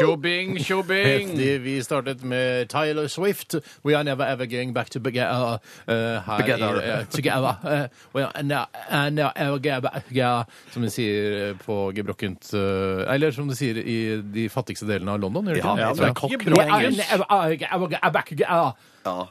Tjobing, tjobing. Heftig. Vi startet med Tyler Swift. We are never ever going back to together. Uh, her Together. i- uh, together. Uh, we are never, uh, never ever going back together. Som de sier uh, på gebrokkent uh, Eller som de sier i de fattigste delene av London. Gjør de Ja, ikke? ja, det? det er Cock-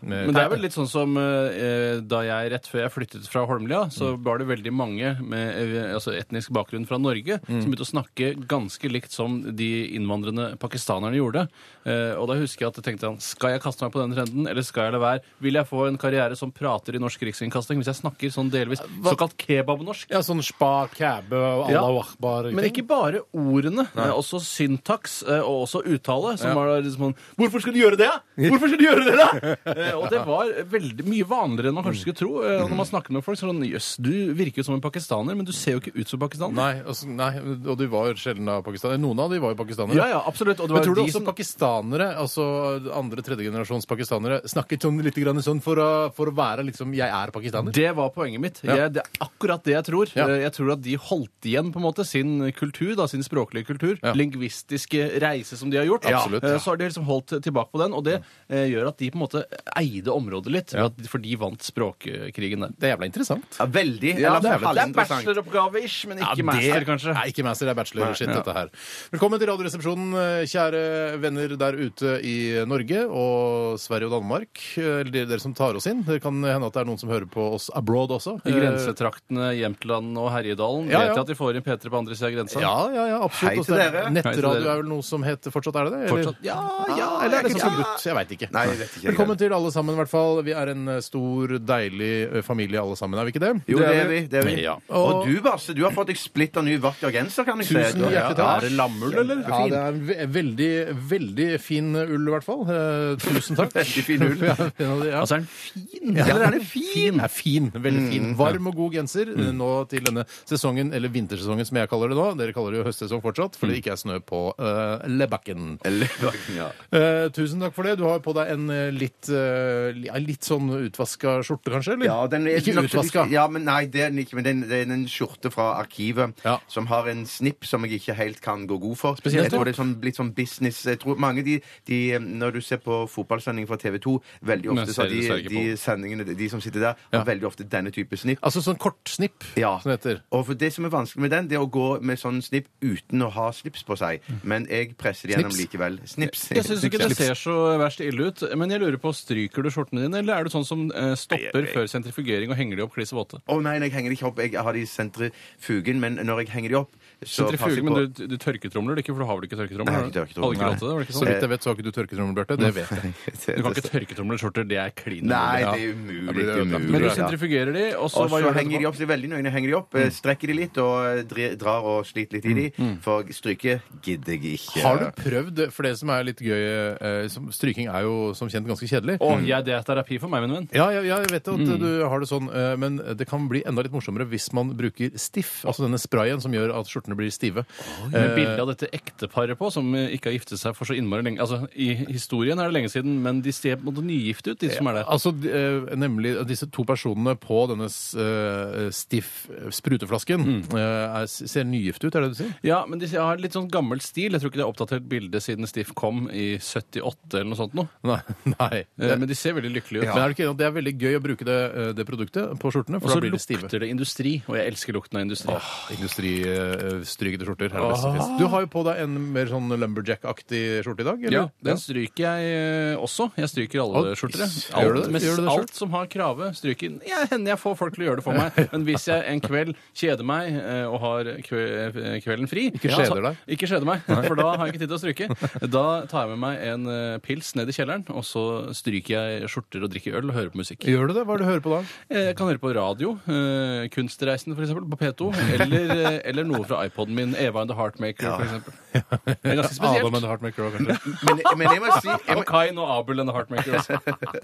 Med- Men det er vel litt sånn som eh, da jeg rett før jeg flyttet fra Holmlia, så var det veldig mange med eh, altså etnisk bakgrunn fra Norge som begynte å snakke ganske likt som de innvandrende pakistanerne gjorde. Eh, og da husker jeg at jeg tenkte han, skal jeg kaste meg på den trenden, eller skal jeg la være? Vil jeg få en karriere som prater i norsk rikskringkasting hvis jeg snakker sånn delvis såkalt kebabnorsk? Ja, sånn spa, kæbe og Ja. Allah akbar. Men ikke bare ordene, men også syntaks eh, og også uttale. Som var liksom sånn Hvorfor skal du gjøre det? Hvorfor skal du gjøre det, da? Eh, og det var veldig mye vanligere enn man kanskje skulle tro. eh, når man snakker med folk sånn Jøss, du virker jo som en pakistaner, men du ser jo ikke ut som pakistaner. Nei, altså, nei, og du var sjelden av pakistanere. Noen av de var jo pakistanere. Ja, ja, absolutt. Og det Men var tror du de også som pakistanere, altså andre tredjegenerasjons pakistanere, snakket sånn litt grann sånn for å, for å være liksom 'jeg er pakistaner'? Det var poenget mitt. Ja. Jeg, det er akkurat det jeg tror. Ja. Eh, Jeg tror at de holdt igjen på en måte sin kultur, da, sin språklige kultur, Ja. lingvistiske reise som de har gjort. Absolutt. Eh, Så har de liksom holdt tilbake på den, og det eh, gjør at de på en måte eide området litt, Ja. for de vant språkkrigen der. Det er jævla interessant. Ja, veldig. Ja, det er, det er bacheloroppgave-ish, men ikke Ja, master, kanskje. Nei, ikke master, det er bachelor-shit, dette her. Velkommen til Radioresepsjonen, kjære venner der ute i Norge og Sverige og Danmark. Eller dere, som tar oss inn. Det kan hende at det er noen som hører på oss abroad også. I Eh, grensetraktene Jämtland og Herjedalen Ja, vet ja. jeg at de får inn P3 på andre sida av grensa. Ja, ja, ja, absolutt. Hei til er- dere. Nettradio er vel noe som heter Fortsatt, er det det? Eller? Fortsatt, ja, Ja, eller er det sånn forbudt? Jeg veit ikke. Nei, jeg vet ikke. Velkommen til alle sammen, i hvert fall. Vi er en eh, stor, deilig eh, familie alle sammen, er vi ikke det? Jo, det er vi. Det er vi. Ja. Og du, Basse, du har fått deg splitter ny vakker genser, kan jeg si. Tusen hjertelig takk. Er det lammull, eller? Ja, det er en ve veldig, veldig fin ull, i hvert fall. Eh, tusen takk. Veldig fin ull. Ja, ja. Altså er den fin? Ja, Eller er den fin? Fin, er fin, veldig fin. Varm og god genser mm. nå til denne sesongen, eller vintersesongen som jeg kaller det nå. Dere kaller det jo høstsesong fortsatt, for det ikke er snø på uh, Lebakken. Lebakken ja. uh, tusen takk for det. Du har på deg en litt, eh, litt sånn utvaska skjorte, kanskje? eller? Ja, den er ikke nok utvaska. Ja, men nei, det er den ikke. Men det er en- det er en skjorte fra arkivet Ja. som har en snipp som jeg ikke helt kan gå god for. Spesielt, jeg tror det er sånn, litt sånn business Jeg tror mange de, de Når du ser på fotballsendinger fra TV 2, veldig Men ofte så har ser de, de sendingene, de som sitter der, Ja. har veldig ofte denne type snipp. Altså sånn kortsnipp, Ja. som det heter. Og for det som er vanskelig med den, det er å gå med sånn snipp uten å ha slips på seg. Men jeg presser det gjennom Snips. likevel. Snips. Jeg syns ikke det ser så verst ille ut, men jeg lurer på, stryker du skjortene dine, eller er du sånn som eh, stopper før sentrifugering og henger de opp kliss våte? Å nei, nei, jeg henger det ikke opp. Jeg har de i sentrifugen, men når jeg henger de opp, så passer Sentrifuge, jeg men du, du tørketromler det ikke, for du har vel ikke tørketromler? Nei, har du? ikke tørketromler. Hadde ikke råd til det, var det ikke Så sånn? vidt jeg vet, så har ikke du tørketrommel, Bjarte. Det vet jeg. Du kan ikke tørketromlebskjorter, det er klin Nei, umulig. det er Da umulig. blir det er ødelagt. umulig. Men du Ja. sentrifugerer de, og så Og hva så gjør du henger de etterpå? opp, så veldig nøye henger de opp, eh, strekker de litt og eh, dri- drar og sliter litt i de. For stryke gidder jeg ikke. Har du prøvd, for det som er litt gøy eh, som, Stryking er jo som kjent ganske kjedelig. Å, jeg, det er terapi for meg, min venn. Ja, ja, ja, jeg vet at du har det sånn, eh, men det kan bli enda litt morsommere hvis man bruker stiff, altså denne sprayen som gjør at skjortene blir stive. Med bilde av dette ekteparet på, som eh, ikke har giftet seg for så innmari lenge. Altså, I historien er det lenge siden, men de ser på en måte nygifte ut, de som er der. Altså, d- eh, nemlig disse to personene på denne s- eh, stiff spruteflasken eh, er, ser nygifte ut, er det det du sier? Ja, men de har litt sånn gammel stil. Jeg tror ikke det er oppdatert bildet siden Stiff kom i 78 eller noe sånt noe. Nei. nei. Eh, Men de ser veldig lykkelige ut. Men er det ikke enig at det er veldig gøy å bruke det, eh, det produktet på skjortene, Og for så da blir de stive? lukter det industri, og jeg elsker lukten av industri. Industristrykete skjorter. er det beste som. Du har jo på deg en mer sånn lumberjack-aktig skjorte i dag, eller? Ja, den stryker jeg eh, også. Jeg stryker alle Å, skjorter. jeg. gjør Alt, du det? med, Gjør du det selv? alt som har krave, stryker ja, hender jeg får folk til å gjøre det for meg. Men hvis jeg en kveld kjeder meg eh, og har kve- eh, kvelden fri Ikke ja, kjeder så- deg? Ikke kjeder meg, for da har jeg ikke tid til å stryke. Da tar jeg med meg en eh, pils ned i kjelleren, og så stryker jeg skjorter og drikker øl og hører på musikk. Gjør du det? Hva er det du hører på da? Eh, Jeg kan høre på radio. Eh, Kunstreisen, for eksempel, på P2. Eller, eh, eller noe fra iPoden min. Eva and the Heartmaker, for eksempel. Det er ganske Adam and spesielt. the Heartmaker også, kanskje? Men, men jeg må si jeg må, Og Kain og Abel and the Heartmaker også.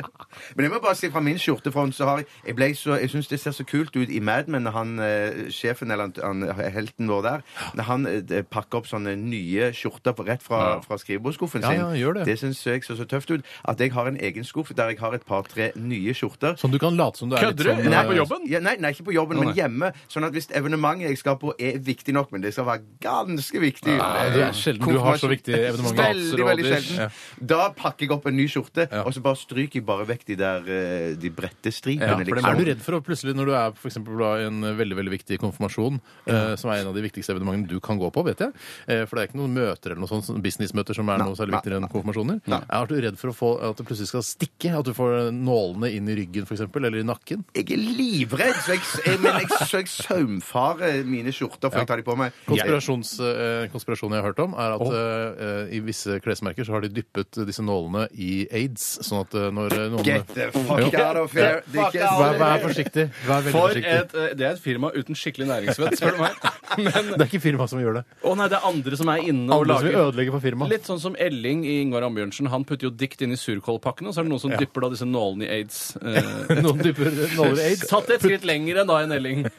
Men jeg må bare si fra min skjortefront så har jeg Jeg, ble så, jeg syns det ser så kult ut i Mad Men når han eh, sjefen, eller han, han, helten vår der, når han eh, pakker opp sånne nye skjorter på, rett fra, fra skrivebordsskuffen Ja, sin. ja, gjør det. det syns jeg så så tøft ut. At jeg har en egen skuff der jeg har et par-tre nye skjorter. Sånn du kan late som du er litt Kødder du? sånn Nei, eh, på jobben? Ja, nei, nei, ikke på jobben, Å, men nei. hjemme. Sånn at hvis evenementet jeg skal på, er viktig nok, men det skal være ganske viktig Ja, det er sjelden du har så viktig evenement. Veldig, veldig sjelden. Da pakker jeg opp en ny skjorte, Ja. og så bare stryker jeg bare vekk de der eh, de brette stripene. Ja, for det liksom. Er du redd for å plutselig, når du er for eksempel, da, i en veldig veldig viktig konfirmasjon, eh, som er en av de viktigste evenementene du kan gå på, vet jeg, eh, for det er ikke noen møter eller noe sånt, sånn businessmøter som er noe særlig viktigere enn konfirmasjoner, er du redd for å få, at det plutselig skal stikke? At du får nålene inn i ryggen, for eksempel, eller i nakken? Jeg er livredd, så jeg, jeg, men jeg, så jeg saumfarer mine skjorter før jeg tar de på meg. Konspirasjons, eh, konspirasjonen jeg har hørt om, er at eh, i visse klesmerker så har de dyppet disse nålene i aids, sånn at eh, når eh, noen Get the fuck out of here! Det er ikke Vær, vær forsiktig. Vær veldig For forsiktig. et, eh, det er et firma uten skikkelig næringsvett, spør du meg. Men Det er ikke firmaet som gjør det. Å nei, det er andre som er inne og Andre som vil lager ødelegge for firmaet. Litt sånn som Elling i Ingvar Ambjørnsen. Han putter jo dikt inn i surkålpakkene, og så er det noen som dypper da disse nålene i aids. Eh, Noen dypper nåler i aids. Tatt et skritt lenger enn da en Elling.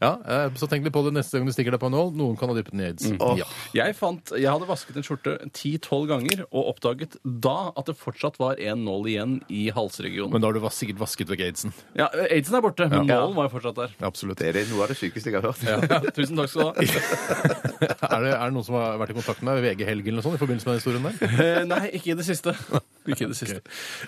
Ja, eh, så tenk litt på det neste gang du stikker deg på en nål. Noen kan ha dyppet den i aids. Ja. Jeg fant, jeg hadde vasket en skjorte 10-12 ganger og oppdaget da at det fortsatt var en nål igjen i halsregionen. Men da har du vas- sikkert vasket vekk aidsen. Ja, Aidsen er borte, men Ja. nålen var jo fortsatt der. Absolutt. Det er noe av det sykeste jeg har hørt. Ja, tusen takk skal du ha. Er det, er det noen som har vært i kontakt med VG Helg eller noe sånt, i forbindelse med den historien der? Eh, Nei, ikke i det siste. Ikke i det siste.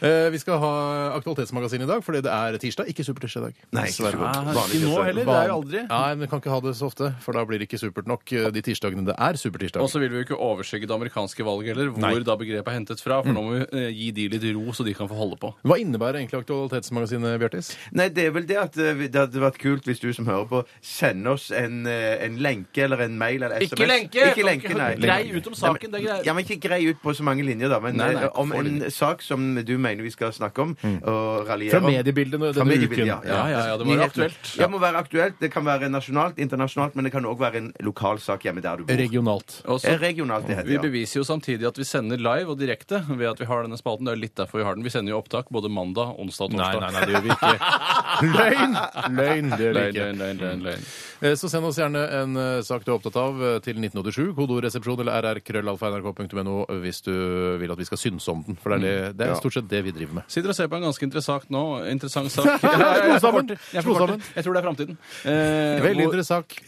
Eh, vi skal ha Aktualitetsmagasin i dag, fordi det er tirsdag. Ikke supertirsdag i dag. Nei, Dessverre. ikke Ah, Vanlig ikke nå tirsdag. heller. Det er jo aldri. Nei, men kan ikke ha det så ofte, for da blir det ikke supert nok eh, de tirsdagene det er supertirsdag. Og så vil vi jo ikke overskygge det amerikanske valget heller, hvor Nei. da begrepet er hentet fra. For nå må vi eh, gi de litt ro, så de kan få holde på. Hva innebærer egentlig Aktualitetsmagasinet, Bjørtis? Nei, det er vel det at eh, det hadde vært kult hvis du som hører på, sender oss en, eh, en lenke eller en mail eller SMS. Ikke lenke! Ikke lenke, nei. Grei ut om saken, det er greit. Ja, men Ikke grei ut på så mange linjer, da. Men Nei, nei, eh, om få en. Sak som du mener vi skal snakke om og raljere Fra om. mediebildet denne Fra mediebildet, uken. ja, Ja, ja, ja, det må være Nyhetene. aktuelt. Ja, det må være aktuelt. Det kan være nasjonalt, internasjonalt, men det kan òg være en lokal sak hjemme der du bor. Regionalt. Og så Eh, Regionalt, det heter vi ja. beviser jo samtidig at vi sender live og direkte ved at vi har denne spalten. Det er litt derfor vi har den. Vi sender jo opptak både mandag, onsdag og Nei, torsdag. nei, nei, det gjør vi ikke. Løgn! Løgn, det gjør vi Løgn, ikke. løgn, løgn, løgn, løgn. Eh, Så send oss gjerne en eh, sak du er opptatt av eh, til 1987, kodoresepsjon eller rrkrøllalfa.nrk.no hvis du vil at vi skal synse om den. For det er, det, det er Ja. stort sett det vi driver med. Sitter og ser på en ganske interessant nå. Interessant sak. Slo sammen. Jeg, tror det er framtiden. Eh, Veldig hvor, interessant.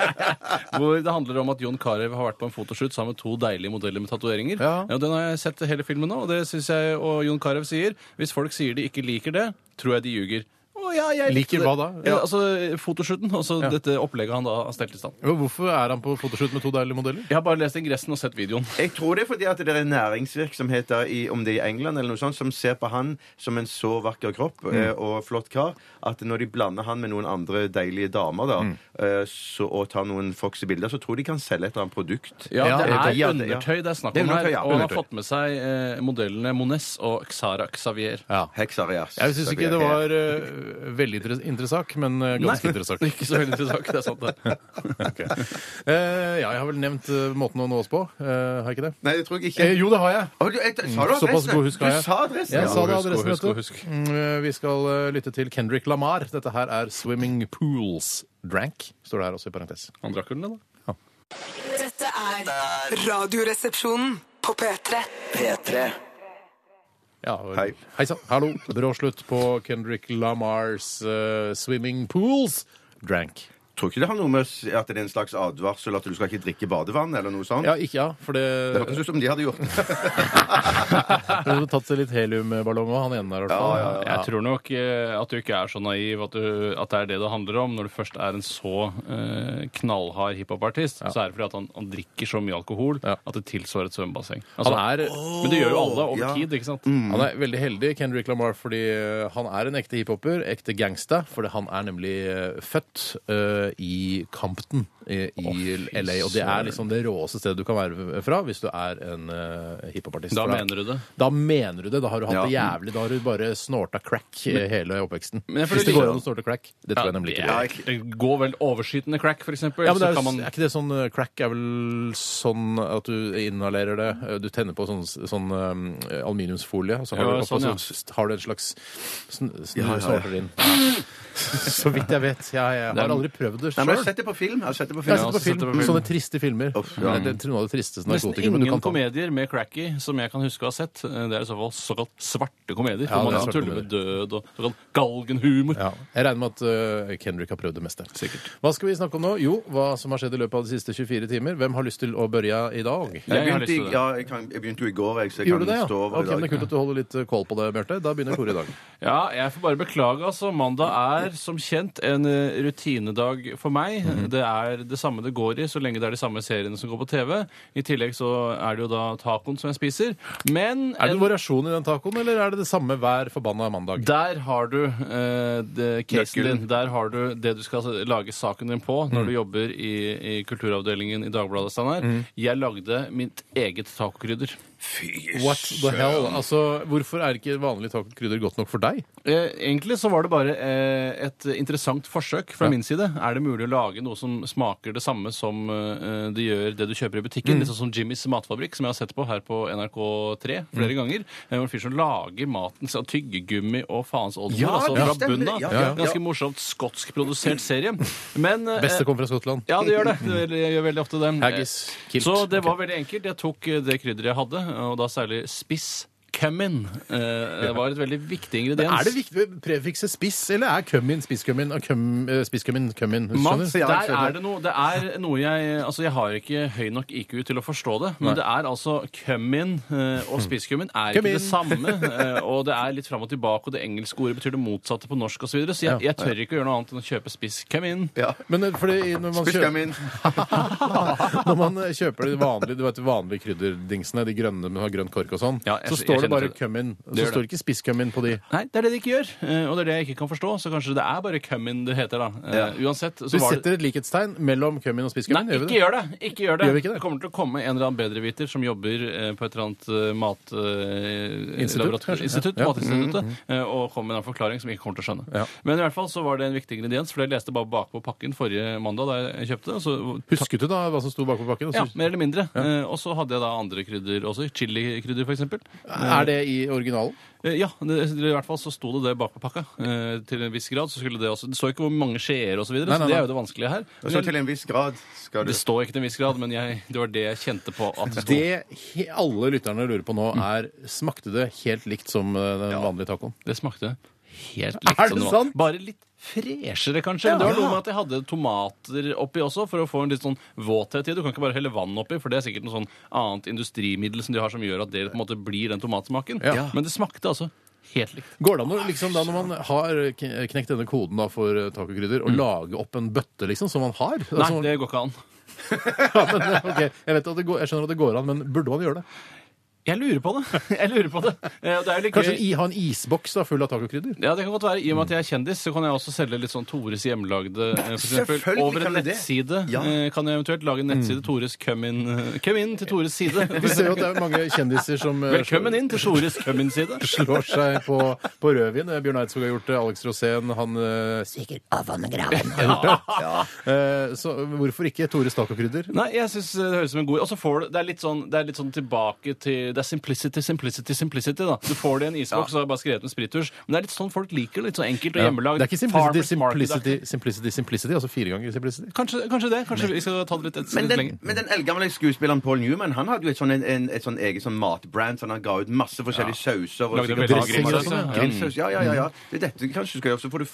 hvor det handler om at Jon Carew har vært på en fotoshoot sammen med to deilige modeller med tatoveringer. Ja. den har jeg sett hele filmen nå, og det syns jeg og Jon Carew sier. Hvis folk sier de ikke liker det, tror jeg de ljuger. Å, ja, jeg likte Liker det. hva da? Ja, altså Fotoshooten, altså Ja. dette opplegget han da har stelt i stand. Jo, Hvorfor er han på fotoshoot med to deilige modeller? Jeg har bare lest ingressen og sett videoen. Jeg tror det er fordi at det er næringsvirksomheter i, om det er i England eller noe sånt, som ser på han som en så vakker kropp Mm. eh, og flott kar, at når de blander han med noen andre deilige damer da, Mm. eh, så, og tar noen foxy bilder, så tror de kan selge et eller annet produkt. Ja, det er ja, det- ja. undertøy det er snakk Det er om her. undertøy, ja. Og han har Undertøy. fått med seg eh, modellene Mones og Xara Xavier. Ja. Hekser, ja. Jeg syns ikke det var eh, veldig inter- interessant, men eh, ganske interessant. Ikke så veldig interessant, det er sant det. Eh, ja, jeg har vel nevnt eh, måten å nå oss på. Eh, har jeg ikke det? Nei, det tror jeg Eh, ikke. jo, det har jeg. Oh, du, jeg, sa du Såpass god husk har jeg. Du sa adressen, Jeg ja. sa det adressen, husk, vet du. husk. Mm, eh, Vi skal uh, lytte til Kendrick Lamar. Dette her er 'Swimming Pools Drank'. Står det her også i parentes. Han drakk vel det, da? Dette er Radioresepsjonen på P3. P3. Ja, Hei. Hei sann. Hallo. Brå slutt på Kendrick Lamars eh, 'Swimming Pools Drank'. Tror ikke det har noe med at det er en slags advarsel at du skal ikke drikke badevann eller noe sånt? Ja, ikke ja, for Det det høres ut som de hadde gjort det. Du har tatt seg litt heliumballong òg, han ene der i hvert fall. Ja, ja, Jeg tror nok eh, at du ikke er så naiv at, du, at det er det det handler om. Når du først er en så eh, knallhard hiphopartist, så er det fordi at han, han drikker så mye alkohol Ja. at det tilsvarer et svømmebasseng. Altså, Han er, men det gjør jo alle over ja. tid, ikke sant? han er veldig heldig, Kendrick Lamar, fordi eh, han er en ekte hiphoper, ekte gangsta, fordi han er nemlig eh, født eh, i Campton i, i LA. Og det er liksom det råeste stedet du kan være fra hvis du er en uh, hiphopartist. Da mener du det? Da mener du det. Da har du hatt Ja. det jævlig. Da har du bare snorta crack hele oppveksten. Men jeg Hvis det går an å snorte crack. Det tror jeg nemlig ikke. Ja, går. Det går vel overskytende crack, for eksempel. Ja, men er, kan man... er ikke det sånn eh, Crack er vel sånn at du inhalerer det eh, Du tenner på sånn, sånn um, aluminiumsfolie, og så har, Ja, du, oppå, sånn, ja. så har du en slags sn, sn, Ja, ja, ja. snorter inn. Så vidt jeg vet. Jeg, jeg har aldri prøvd det Nei, men jeg har sjøl. sett det på film. Jeg har sett det på Jeg film. har sett det på film. det på film. Sånne triste filmer. Uff, ja. Det er noe av det tristeste Nesten du ingen kan ta. komedier med cracky som jeg kan huske å ha sett. Det er i så fall såkalt svarte komedier. Ja, hvor det er man svarte tuller med død og såkalt galgenhumor. Ja. Jeg regner med at uh, Kendrick har prøvd det meste. Sikkert. Hva skal vi snakke om nå? Jo, hva som har skjedd i løpet av de siste 24 timer. Hvem har lyst til å børja i dag? Jeg Jeg har begynte, lyst til i- det. ja, jeg, kan, jeg begynte jo i går, jeg, så jeg Gjorde du kan det, ja? stå over Ok, i men det er dag. Kult at du holder litt uh, kål på det, Bjarte. Da begynner koret i dag. Ja, jeg får bare beklage, altså. Mandag er som kjent en eh, rutinedag for meg. Mhm. Det er det samme det går i, så lenge det er de samme seriene som går på TV. I tillegg så er det jo da tacoen som jeg spiser. Men Er det en- variasjon i den tacoen, eller er det det samme hver forbanna mandag? Der har du eh, det, casen Nøkkelen. din. Der har du det du skal lage saken din på når du jobber i, i kulturavdelingen i Dagbladet. Steinar. Mm. Jeg lagde mitt eget tacokrydder. What the hell? Altså, Hvorfor er ikke vanlig tacokrydder godt nok for deg? Eh, egentlig så var det bare eh, et interessant forsøk fra min side. Er det mulig å lage noe som smaker det samme som eh, det gjør det du kjøper i butikken? Mm. Litt sånn som Jimmys matfabrikk, som jeg har sett på her på NRK3 flere ganger. Eh, hvor En fyr som lager maten, av tyggegummi og faens oldemor. Ja, altså ja, fra stemmer bunnen av. Ja, ja, ja. Ganske morsomt skotskprodusert serie. Men eh, Beste kommer fra Skottland. Ja, det gjør det. Det gjør- veldig ofte det. Haggis. Kilt. Så det var veldig enkelt. Jeg tok eh, det krydderet jeg hadde, og da særlig spiss. Cummin eh, det var et veldig viktig ingrediens. Er det viktig prefikset spiss, eller er cummin spisscummin og cum, eh? Mats, der er det noe Det er noe jeg Altså, jeg har ikke høy nok IQ til å forstå det, men det er altså cummin eh, og spisscummin er ikke Cummin. det samme. eh, og det er litt fram og tilbake, og det engelske ordet betyr det motsatte på norsk osv. Så, videre, så jeg, jeg tør ikke å gjøre noe annet enn å kjøpe spiss cummin. Ja. Men eh, fordi når man, kjøper, gummin. når man kjøper de vanlige, du vet, de vanlige krydderdingsene, de grønne med grønn kork og sånn, Ja, jeg- så jeg står det bare det. Det Så står det ikke spisskummin på de. Nei, det er det de ikke gjør. eh, Og det er det jeg ikke kan forstå. Så kanskje det er bare cummin det heter, da. Eh, Ja. Uansett. Så Du var det setter et likhetstegn mellom kummin og Nei, gjør ikke det? gjør det! Ikke gjør det. Gjør ikke det? kommer til å komme en eller annen bedreviter som jobber eh, på et eller annet mat... Institutt. Institutt, Ja. Matinstituttet, eh, og kommer med en forklaring som jeg ikke kommer til å skjønne. Ja. Men i hvert fall så var det en viktig ingrediens, for jeg leste bare bakpå pakken forrige mandag da jeg kjøpte det. Så Husket du da hva som sto bakpå pakken? Ja, mer eller mindre. Eh, og så hadde jeg da andre krydder også. Chilikrydder, for eksempel. Er det i originalen? Eh, Ja, det, i hvert fall så sto det det bak på pakka. Eh, til en viss grad så skulle det også Det står ikke hvor mange skjeer og så videre, Nei, så det er jo det vanskelige her. Det står til en viss grad skal du Det står ikke til en viss grad, men jeg, det var det jeg kjente på at det sto. Det alle lytterne lurer på nå, er smakte det helt likt som eh, den vanlige tacoen? Det smakte helt Er likt det som det var. sant? Bare litt freshere, kanskje. Det var noe med at jeg hadde tomater oppi også, for å få en litt sånn våthet i. Du kan ikke bare helle vann oppi, for det er sikkert noe sånn annet industrimiddel som de har som gjør at det på en måte blir den tomatsmaken. Ja. Men det smakte altså helt likt. Går det an å, liksom, da, når man har knekt denne koden da, for eh, tacokrydder, å lage opp en bøtte liksom, som man har? Mm. Nei, Altså, det går ikke an. ja, men, okay. jeg, vet at det går, jeg skjønner at det går an, men burde man gjøre det? Jeg lurer på det. Jeg lurer på det. Eh, det er jo litt Kanskje gøy. i, ha en isboks da, full av tacokrydder? Ja, det kan godt være. I og med at jeg er kjendis, så kan jeg også selge litt sånn Tores hjemlagde eh, for eksempel, Selvfølgelig Over en kan du det. nettside Ja. eh, kan jeg eventuelt lage en nettside Tores Come in, eh, come in til Tores side. Vi ser jo at det er mange kjendiser som eh, Velkommen inn til Tores Come in-side. slår seg på, på rødvin. Eh, Bjørn Eidsvåg har gjort det, Alex Rosén han eh, Sikkert av graven har gjort det. Eh, så hvorfor ikke Tores tacokrydder? Nei, jeg syns det høres ut som en god Og så får du Det er litt sånn, det er litt sånn tilbake til Det er simplicity, simplicity, simplicity. da Du får det i en isboks, så har jeg bare skrevet med sprittusj. Men det er litt sånn folk liker. Litt sånn enkelt og Ja. hjemmelagd. Det er ikke simplicity, simplicity, simplicity, simplicity, altså fire ganger simplicity. Kanskje, kanskje det. Kanskje vi skal ta det litt et Men den, lenger. men den eldgamle skuespilleren Paul Newman han hadde jo et sånn, en, en, sånn eget sånn matbrand. sånn Han ga ut masse forskjellige sauser. Og og grillsaus, ja. Ja, ja, ja. ja. Det er dette kanskje du skal gjøre. Så får du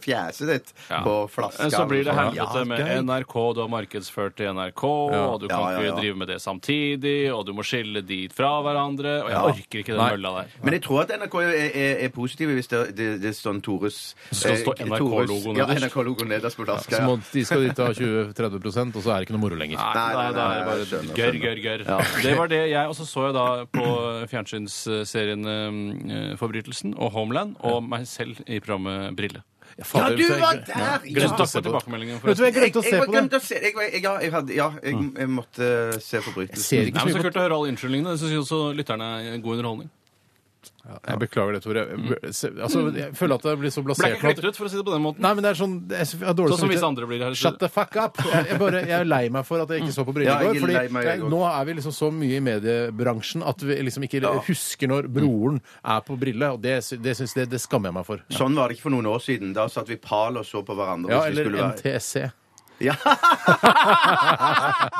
fjeset ditt Ja. på flaska. Så blir det helvete med. NRK, du har markedsført til NRK, og du kan Ja, ja, ja. ikke drive med det samtidig, og du må skille de fra hverandre, og jeg orker ikke den Nei. mølla der. Men jeg tror at NRK er, er, er positive hvis det, det, det er sånn Tores skal stå eh, Tores- Ja, nederst. NRK-logo nederst på flaska. Så Ja. må, de skal dit ha 20-30% og så er det ikke noe moro lenger. Nei, Nei, nei, nei, det nei, er bare skjønner, gørr, gørr, gørr. Det var det jeg også så så jeg da på fjernsynsserien eh, Forbrytelsen og Homeland og meg selv i programmet Brille. Ja, Ja, du var der! der! Glemte å se for tilbakemeldingen. Vet du hva, forresten. jeg glemte å se på det. jeg, jeg, ja, jeg, hadde, ja, jeg, jeg måtte se forbrytelsen. ser ikke Nei, så men Så mye på kult å høre alle unnskyldningene. Det syns også lytterne er god underholdning. Jeg beklager det, Tore. Se- Altså, jeg føler at det blir så Ble blasert ikke klippet ut, for å si det på den måten. Nei, men det er sånn Jeg har dårlig Sånn som visse andre blir her. i Shut studio. the fuck up! Jeg, jeg, bare, jeg er lei meg for at jeg ikke så på briller Ja, i går. jeg er Fordi lei meg, jeg jeg, også. nå er vi liksom så mye i mediebransjen at vi liksom ikke Ja. husker når broren er på brille. Og det, sy- det, syns jeg, det skammer jeg meg for. Sånn var det ikke for noen år siden. Da satt vi pal og så på hverandre. Ja, hvis vi eller skulle være- NTSC. Ja.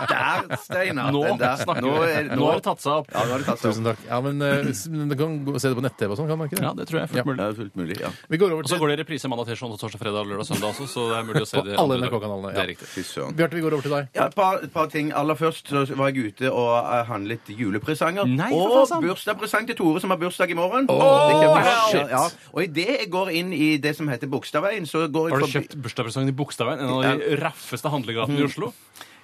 Der, Steinar. Nå Den der. snakker Nå vi. er, Nå har det tatt seg opp. Ja, nå har det tatt seg Tusen takk. Ja, men eh, s- men Du kan gå- se det på nett-TV og sånn, kan man ikke det? Ja, det tror jeg er fullt Ja. mulig. Det er fullt mulig, ja. Vi går over Og så til går det i reprise mandag, tirsdag, torsdag, fredag, lørdag, søndag også, så det er mulig å se På det. alle andre dager. NRK-kanalene, Det ja. er riktig. Fy søren. Bjarte, vi går over til deg. Ja, et par, et par ting. Aller først så var jeg ute og eh, handlet julepresanger. Nei, for og faen. bursdagspresang til Tore, som har bursdag i morgen. Åh, Det kjøper jeg. shit. Ja, og idet jeg går inn i det som heter Bogstadveien, så går jeg Har du forbi kjøpt bursdagspresangen i Bogstadveien? En av de raffeste handlegaten i Oslo?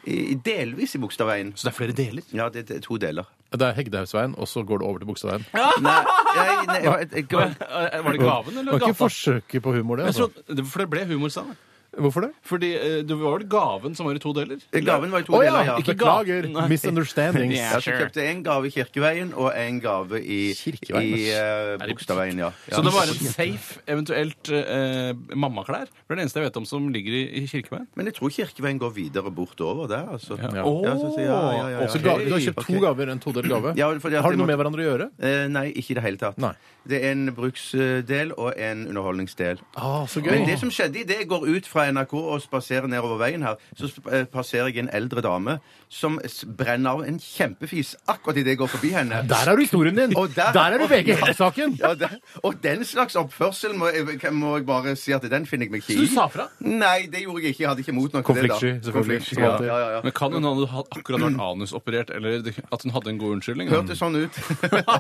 i, delvis i Bogstadveien. Så det er flere deler? Ja, det det er to deler. Det er Hegdehaugsveien, og så går det over til Bogstadveien. Nei, nei, nei, jeg, jeg, jeg, Var det gaven Det eller var ikke gata? forsøket på humor, det. Jeg Altså. trodde- det- For det ble humor, sa jeg. Hvorfor det? Fordi eh, det var vel gaven som var i to deler? gaven var i to Å deler, ja! ja. Ikke beklager. Nei. Misunderstandings. Ja. Så sure. kjøpte en gave i Kirkeveien og en gave i, Kirkeveien, i ass. eh, Bogstadveien, ja. ja. Så det var en safe, eventuelt eh, mammaklær? Det er det eneste jeg vet om som ligger i, i Kirkeveien. Men jeg tror Kirkeveien går videre bortover der, altså. Ja. Ja, så- så- ja, ja, ja, ja. Så ga, du har kjøpt to gaver, en todelt gave. Ja, fordi at har jeg det noe med hverandre å gjøre? Eh, nei, ikke i det hele tatt. Nei. Det er en bruksdel og en underholdningsdel. Ah, så gøy. Men det som skjedde idet jeg går ut fra NRK og spaserer nedover veien her, så sp- eh, passerer jeg en eldre dame som s- brenner av en kjempefis akkurat idet jeg går forbi henne. Der er du historien din! Og der- Der er du VG Helg-saken! Ja, det, og den slags oppførsel må jeg, må jeg bare si at den finner jeg meg ikke Så i. du sa fra? Nei, det gjorde jeg ikke. Jeg hadde ikke mot nok til det. da. Konfliktsky, selvfølgelig. Konfliktsky, Som ja, alltid. ja, ja, ja. Men kan hun ha akkurat vært anusoperert, eller det- at hun hadde en god unnskyldning? Hørtes sånn ut.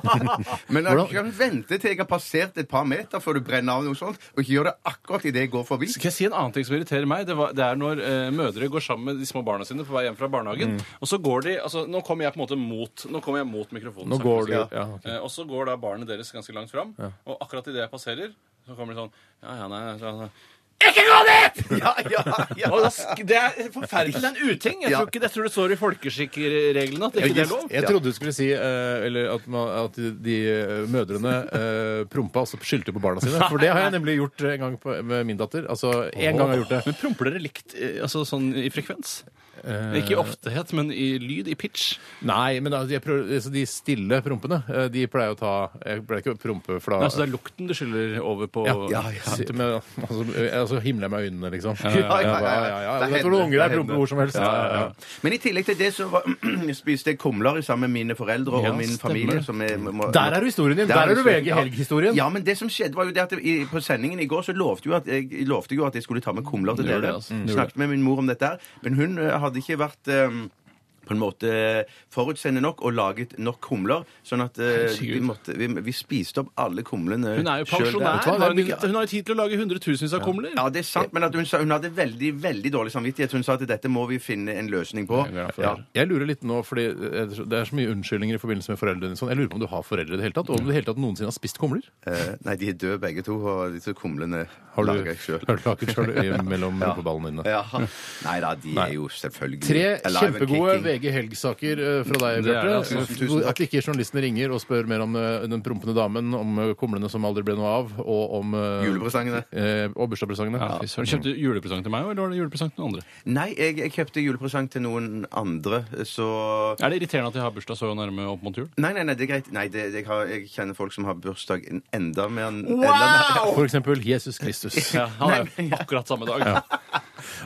Men jeg kan vente til jeg har passert et par meter før du brenner av noe sånt, og ikke gjør det akkurat idet jeg går forbi. Skal jeg si en annen ting som irriterer meg? Det, var, det er når eh, mødre går sammen med de små barna sine på vei hjem fra barnehagen. Og så går de altså Nå kommer jeg på en måte mot Nå kommer jeg mot mikrofonen. Nå går du ja. ja, okay. Eh, Og så går da barnet deres ganske langt fram, og akkurat idet jeg passerer, så kommer de sånn Ja, ja, nei så, så. Ikke gå dit! Ja, ja, ja. Det er forferdelig. Det er en uting. Jeg tror, ikke, jeg tror det står i folkeskikkreglene at det ikke er lov. Jeg trodde du skulle si eh, eller at, man, at de, eh, mødrene eh, prompa og så skyldte på barna sine. For det har jeg nemlig gjort en gang på, med min datter. Altså, en gang har jeg gjort det. Men promper dere likt altså sånn i frekvens? Eh, Ikke i oftehet, men i lyd, i pitch. Nei, men altså, jeg prøver, altså, de stille prompene, eh, de pleier å ta Jeg pleier ikke å prompe, for da Nei, så det er lukten du skylder over på ja, Ja, ja. Sitter med, altså, altså himler jeg med øynene, liksom. Ja, ja, ja, ja. ja, ja, ja. Det Jeg tror hender, unger det promper hender. hvor som helst. Ja, ja, ja. Men i tillegg til det så var, spiste jeg kumler sammen med mine foreldre Ja, og min stemmer familie. Som er, må, Der er du historien din! Der er du VG Helg-historien. Ja, men det som skjedde var jo det at i, på sendingen i går så lovte, jo at jeg, lovte jo at jeg skulle ta med kumler til Du gjorde dere. det, altså. Mm, Snakket med min mor om dette her. Men hun eh, hadde ikke vært eh, på en måte forutseende nok og laget nok kumler, sånn at eh, vi, måtte, vi, vi spiste opp alle kumlene Hun er jo selv. pensjonær. Vet du hva, Har hun, det ikke, hun har jo tid til å lage hundretusenvis av kumler. Ja, det er sant, men at hun, sa, hun hadde veldig veldig dårlig samvittighet. Hun sa at dette må vi finne en løsning på. Jeg er glad for det. Jeg lurer litt nå, fordi det er så mye unnskyldninger i forbindelse med foreldrene dine. Sånn. Jeg lurer på om du har foreldre i det hele tatt, og om du i det hele tatt noensinne har spist kumler? Eh, nei, de er døde begge to, og disse kumlene Har du lager jeg sjøl. har du laget selv mellom rumpeballene dine? Ja. Nei da, de er jo selvfølgelig Tre alive and kjempegode kicking. VG Helg-saker eh, fra deg, Det er det, Bjarte. altså. Tusen, tusen takk. At ikke journalistene ringer og spør mer om eh, den prompende damen, om eh, kumlene som aldri ble noe av, og om eh, Julepresangene. eh, og bursdagspresangene. Ja, fy søren. Kjøpte du julepresang til meg, eller var det julepresang til noen andre? Nei, jeg, jeg kjøpte julepresang til noen andre, så Er det irriterende at jeg har bursdag så nærme opp mot jul? Nei, nei, nei, det er greit. Nei, det, jeg, har, jeg kjenner folk som har bursdag en- enda mer enn enda mer. For eksempel Jesus Kristus. Ja, han er jo akkurat samme dag.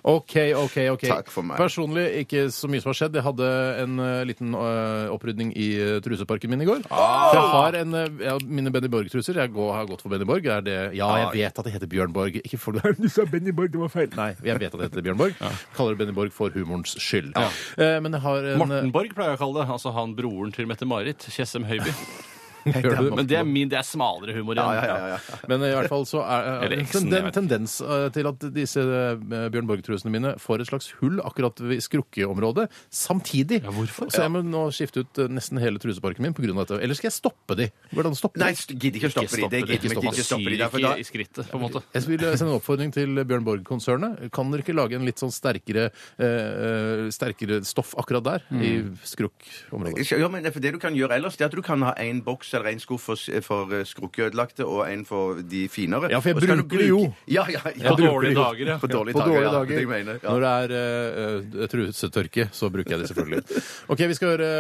OK, OK. ok. Takk for meg. Personlig ikke så mye som har skjedd. Jeg hadde en eh, liten eh, opprydning i uh, truseparken min i går. Ah! For jeg har en, eh, ja, mine Benny Borg-truser. Jeg går, har gått for Benny Borg. Er det, ja, jeg Ah. vet at det heter Bjørn Borg. Ikke for Du sa Benny Borg, det var feil. Nei, jeg vet at det heter Bjørn Borg. Kaller det Benny Borg for humorens skyld. Eh, men jeg har en Morten Borg pleier jeg å kalle det. Altså han broren til Mette-Marit. Tjessem Høiby. Gjør du? Men det er, min, det er smalere humor igjen. Ja, ja, ja, ja. Men i hvert fall så er er Eller det eksen, en jeg tenden- vet tendens eh, til at disse eh, Bjørn Borg-trusene mine får et slags hull akkurat ved skrukkeområdet samtidig. Ja, hvorfor? Så jeg må nå skifte ut eh, nesten hele truseparken min pga. dette. Eller skal jeg stoppe de? Går det an å stoppe Nei, de? st- gidder ikke å stoppe de. Det Ikke gidder stopp vi Man ikke stoppe de. Syr der, for ikke i skrittet, på en måte. Jeg vil sende en oppfordring til Bjørn Borg-konsernet. Kan dere ikke lage en litt sånn sterkere, eh, sterkere stoff akkurat der? I skrukkområdet. Ja, men for Det du kan gjøre ellers, det er at du kan ha en boks eller en skuff for, for eh, skrukkeødelagte og en for de finere. Ja, for jeg bruker bruke... det jo. Ja, ja, ja. På dårlige dager, ja. På dårlige dager, ja. dager. Det jeg mener, ja. Når det er uh, trusetørke, så bruker jeg det selvfølgelig. OK, vi skal høre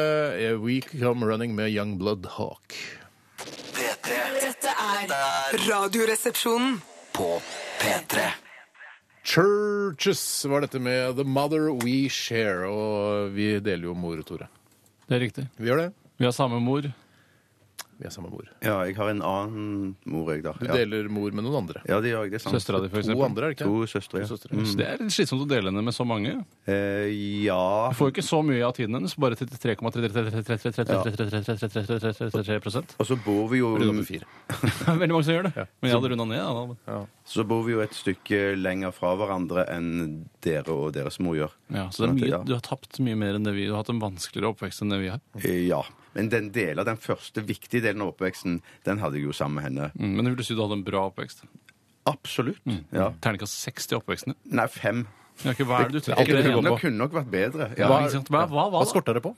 uh, We Come Running med Young Blood Hawk. P3 Dette er Radioresepsjonen. på P3. Churches var dette med The Mother We Share. Og vi deler jo mor, Tore. Det er riktig. Vi gjør det. Vi har samme mor. Vi er samme mor. ja, jeg har en annen mor, jeg, da. Du Ja, deler mor med noen andre. ja det gjør jeg. Det er sant. Søstera di, for To eksempel. andre, er det ikke? To søstre, ja. To søstre. Mm. Så det er litt slitsomt å dele henne med så mange. Eh, ja Du får jo ikke så mye av tiden hennes, bare 33,33% Og så bor vi jo Rundt opp fire. Veldig mange som gjør det. Men jeg hadde runda ned. da. Så bor vi jo et stykke lenger fra hverandre enn dere og deres mor gjør. Ja, så det er Sånn mye, ja. du har tapt mye mer enn det vi Du har hatt en vanskeligere oppvekst enn det vi har. Eh, Ja. Men den delen, den første viktige delen av oppveksten, den hadde jeg jo sammen med henne. Mm, men vil du si du hadde en bra oppvekst? Absolutt. Ja. Terningkast 60 i oppveksten din? Nei, fem. Ja, ikke, hva er det du tenker? Det, det det Kunne, nok vært bedre. Ja. Hva, hva, hva, Hva skorta det på?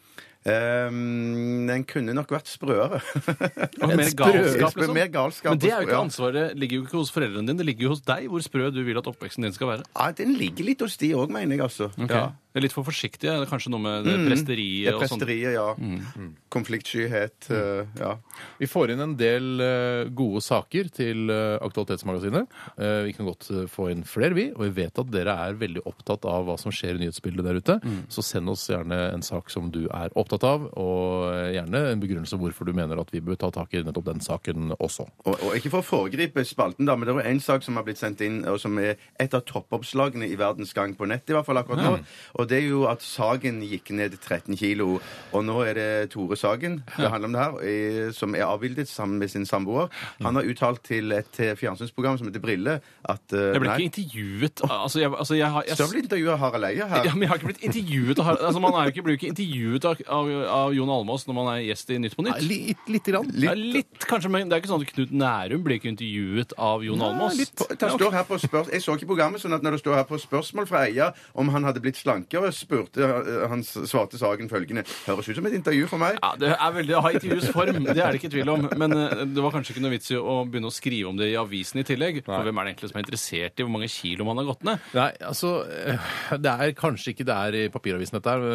Ehm, den kunne nok vært sprøere. Og mer galskap, liksom? Mer galskap. Men det er jo ikke ansvaret ligger jo ikke hos foreldrene dine, det ligger jo hos deg hvor sprø du vil at oppveksten din skal være. Ja, den ligger litt hos de òg, mener jeg, altså. Ok. Ja. Det er litt for forsiktige, det er kanskje noe med det Det presteriet er og sånt? presteriet, ja. Konfliktskyhet. eh, ja. Vi får inn en del eh, gode saker til eh, Aktualitetsmagasinet. Eh, vi kan godt få inn flere, vi. Og vi vet at dere er veldig opptatt av hva som skjer i nyhetsbildet der ute. Så send oss gjerne en sak som du er opptatt av, og gjerne en begrunnelse hvorfor du mener at vi bør ta tak i nettopp den saken også. Og, og ikke for å foregripe spalten, da, men det er jo en sak som har blitt sendt inn, og som er et av toppoppslagene i Verdens Gang på nett, i hvert fall akkurat nå. Og det er jo at Sagen gikk ned 13 kilo. Og nå er det Tore Sagen det handler om det her, som er avbildet sammen med sin samboer. Han har uttalt til et eh, fjernsynsprogram som heter Brille at uh, Jeg ble nei. ikke intervjuet altså, jeg, altså, jeg, har- jeg, Så har blitt intervjuet av Harald Eie her. ja, men jeg har ikke blitt intervjuet av altså, Man er jo ikke, blir jo ikke intervjuet av, av, av Jon Almaas når man er gjest i Nytt på Nytt. Litt, litt, grann. Ja, litt, kanskje, men det er ikke sånn at Knut Nærum blir ikke intervjuet av Jon Almaas. Det står her på spørs jeg så ikke programmet, sånn at når det står her på spørsmål fra Eia om han hadde blitt slankere, spurte eh, han svarte Sagen følgende Høres ut som et intervju for meg. Ja, Det er veldig å ha intervjuets form, det er det ikke tvil om. Men eh, det var kanskje ikke noe vits i å begynne å skrive om det i avisen i tillegg. For hvem er det egentlig som er interessert i hvor mange kilo man har gått ned? Nei, altså eh, Det er kanskje ikke det er i papiravisen dette her,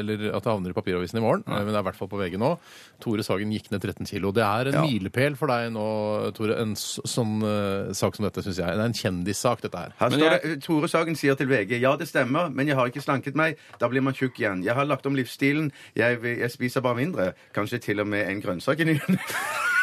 eller at det havner i papiravisen i morgen, men det er i hvert fall på VG nå. Tore Sagen gikk ned 13 kilo. Det er en Ja. milepæl for deg nå, Tore. En sånn uh, sak som dette, syns jeg. Det er en kjendissak, dette her. Her jeg- det, Tore Sagen sier til VG ja, det stemmer, men jeg har ikke slanket meg. Da blir man tjukk igjen. Jeg har lagt om livsstilen. Jeg, jeg spiser bare mindre. Kanskje til og med en grønnsak i ny.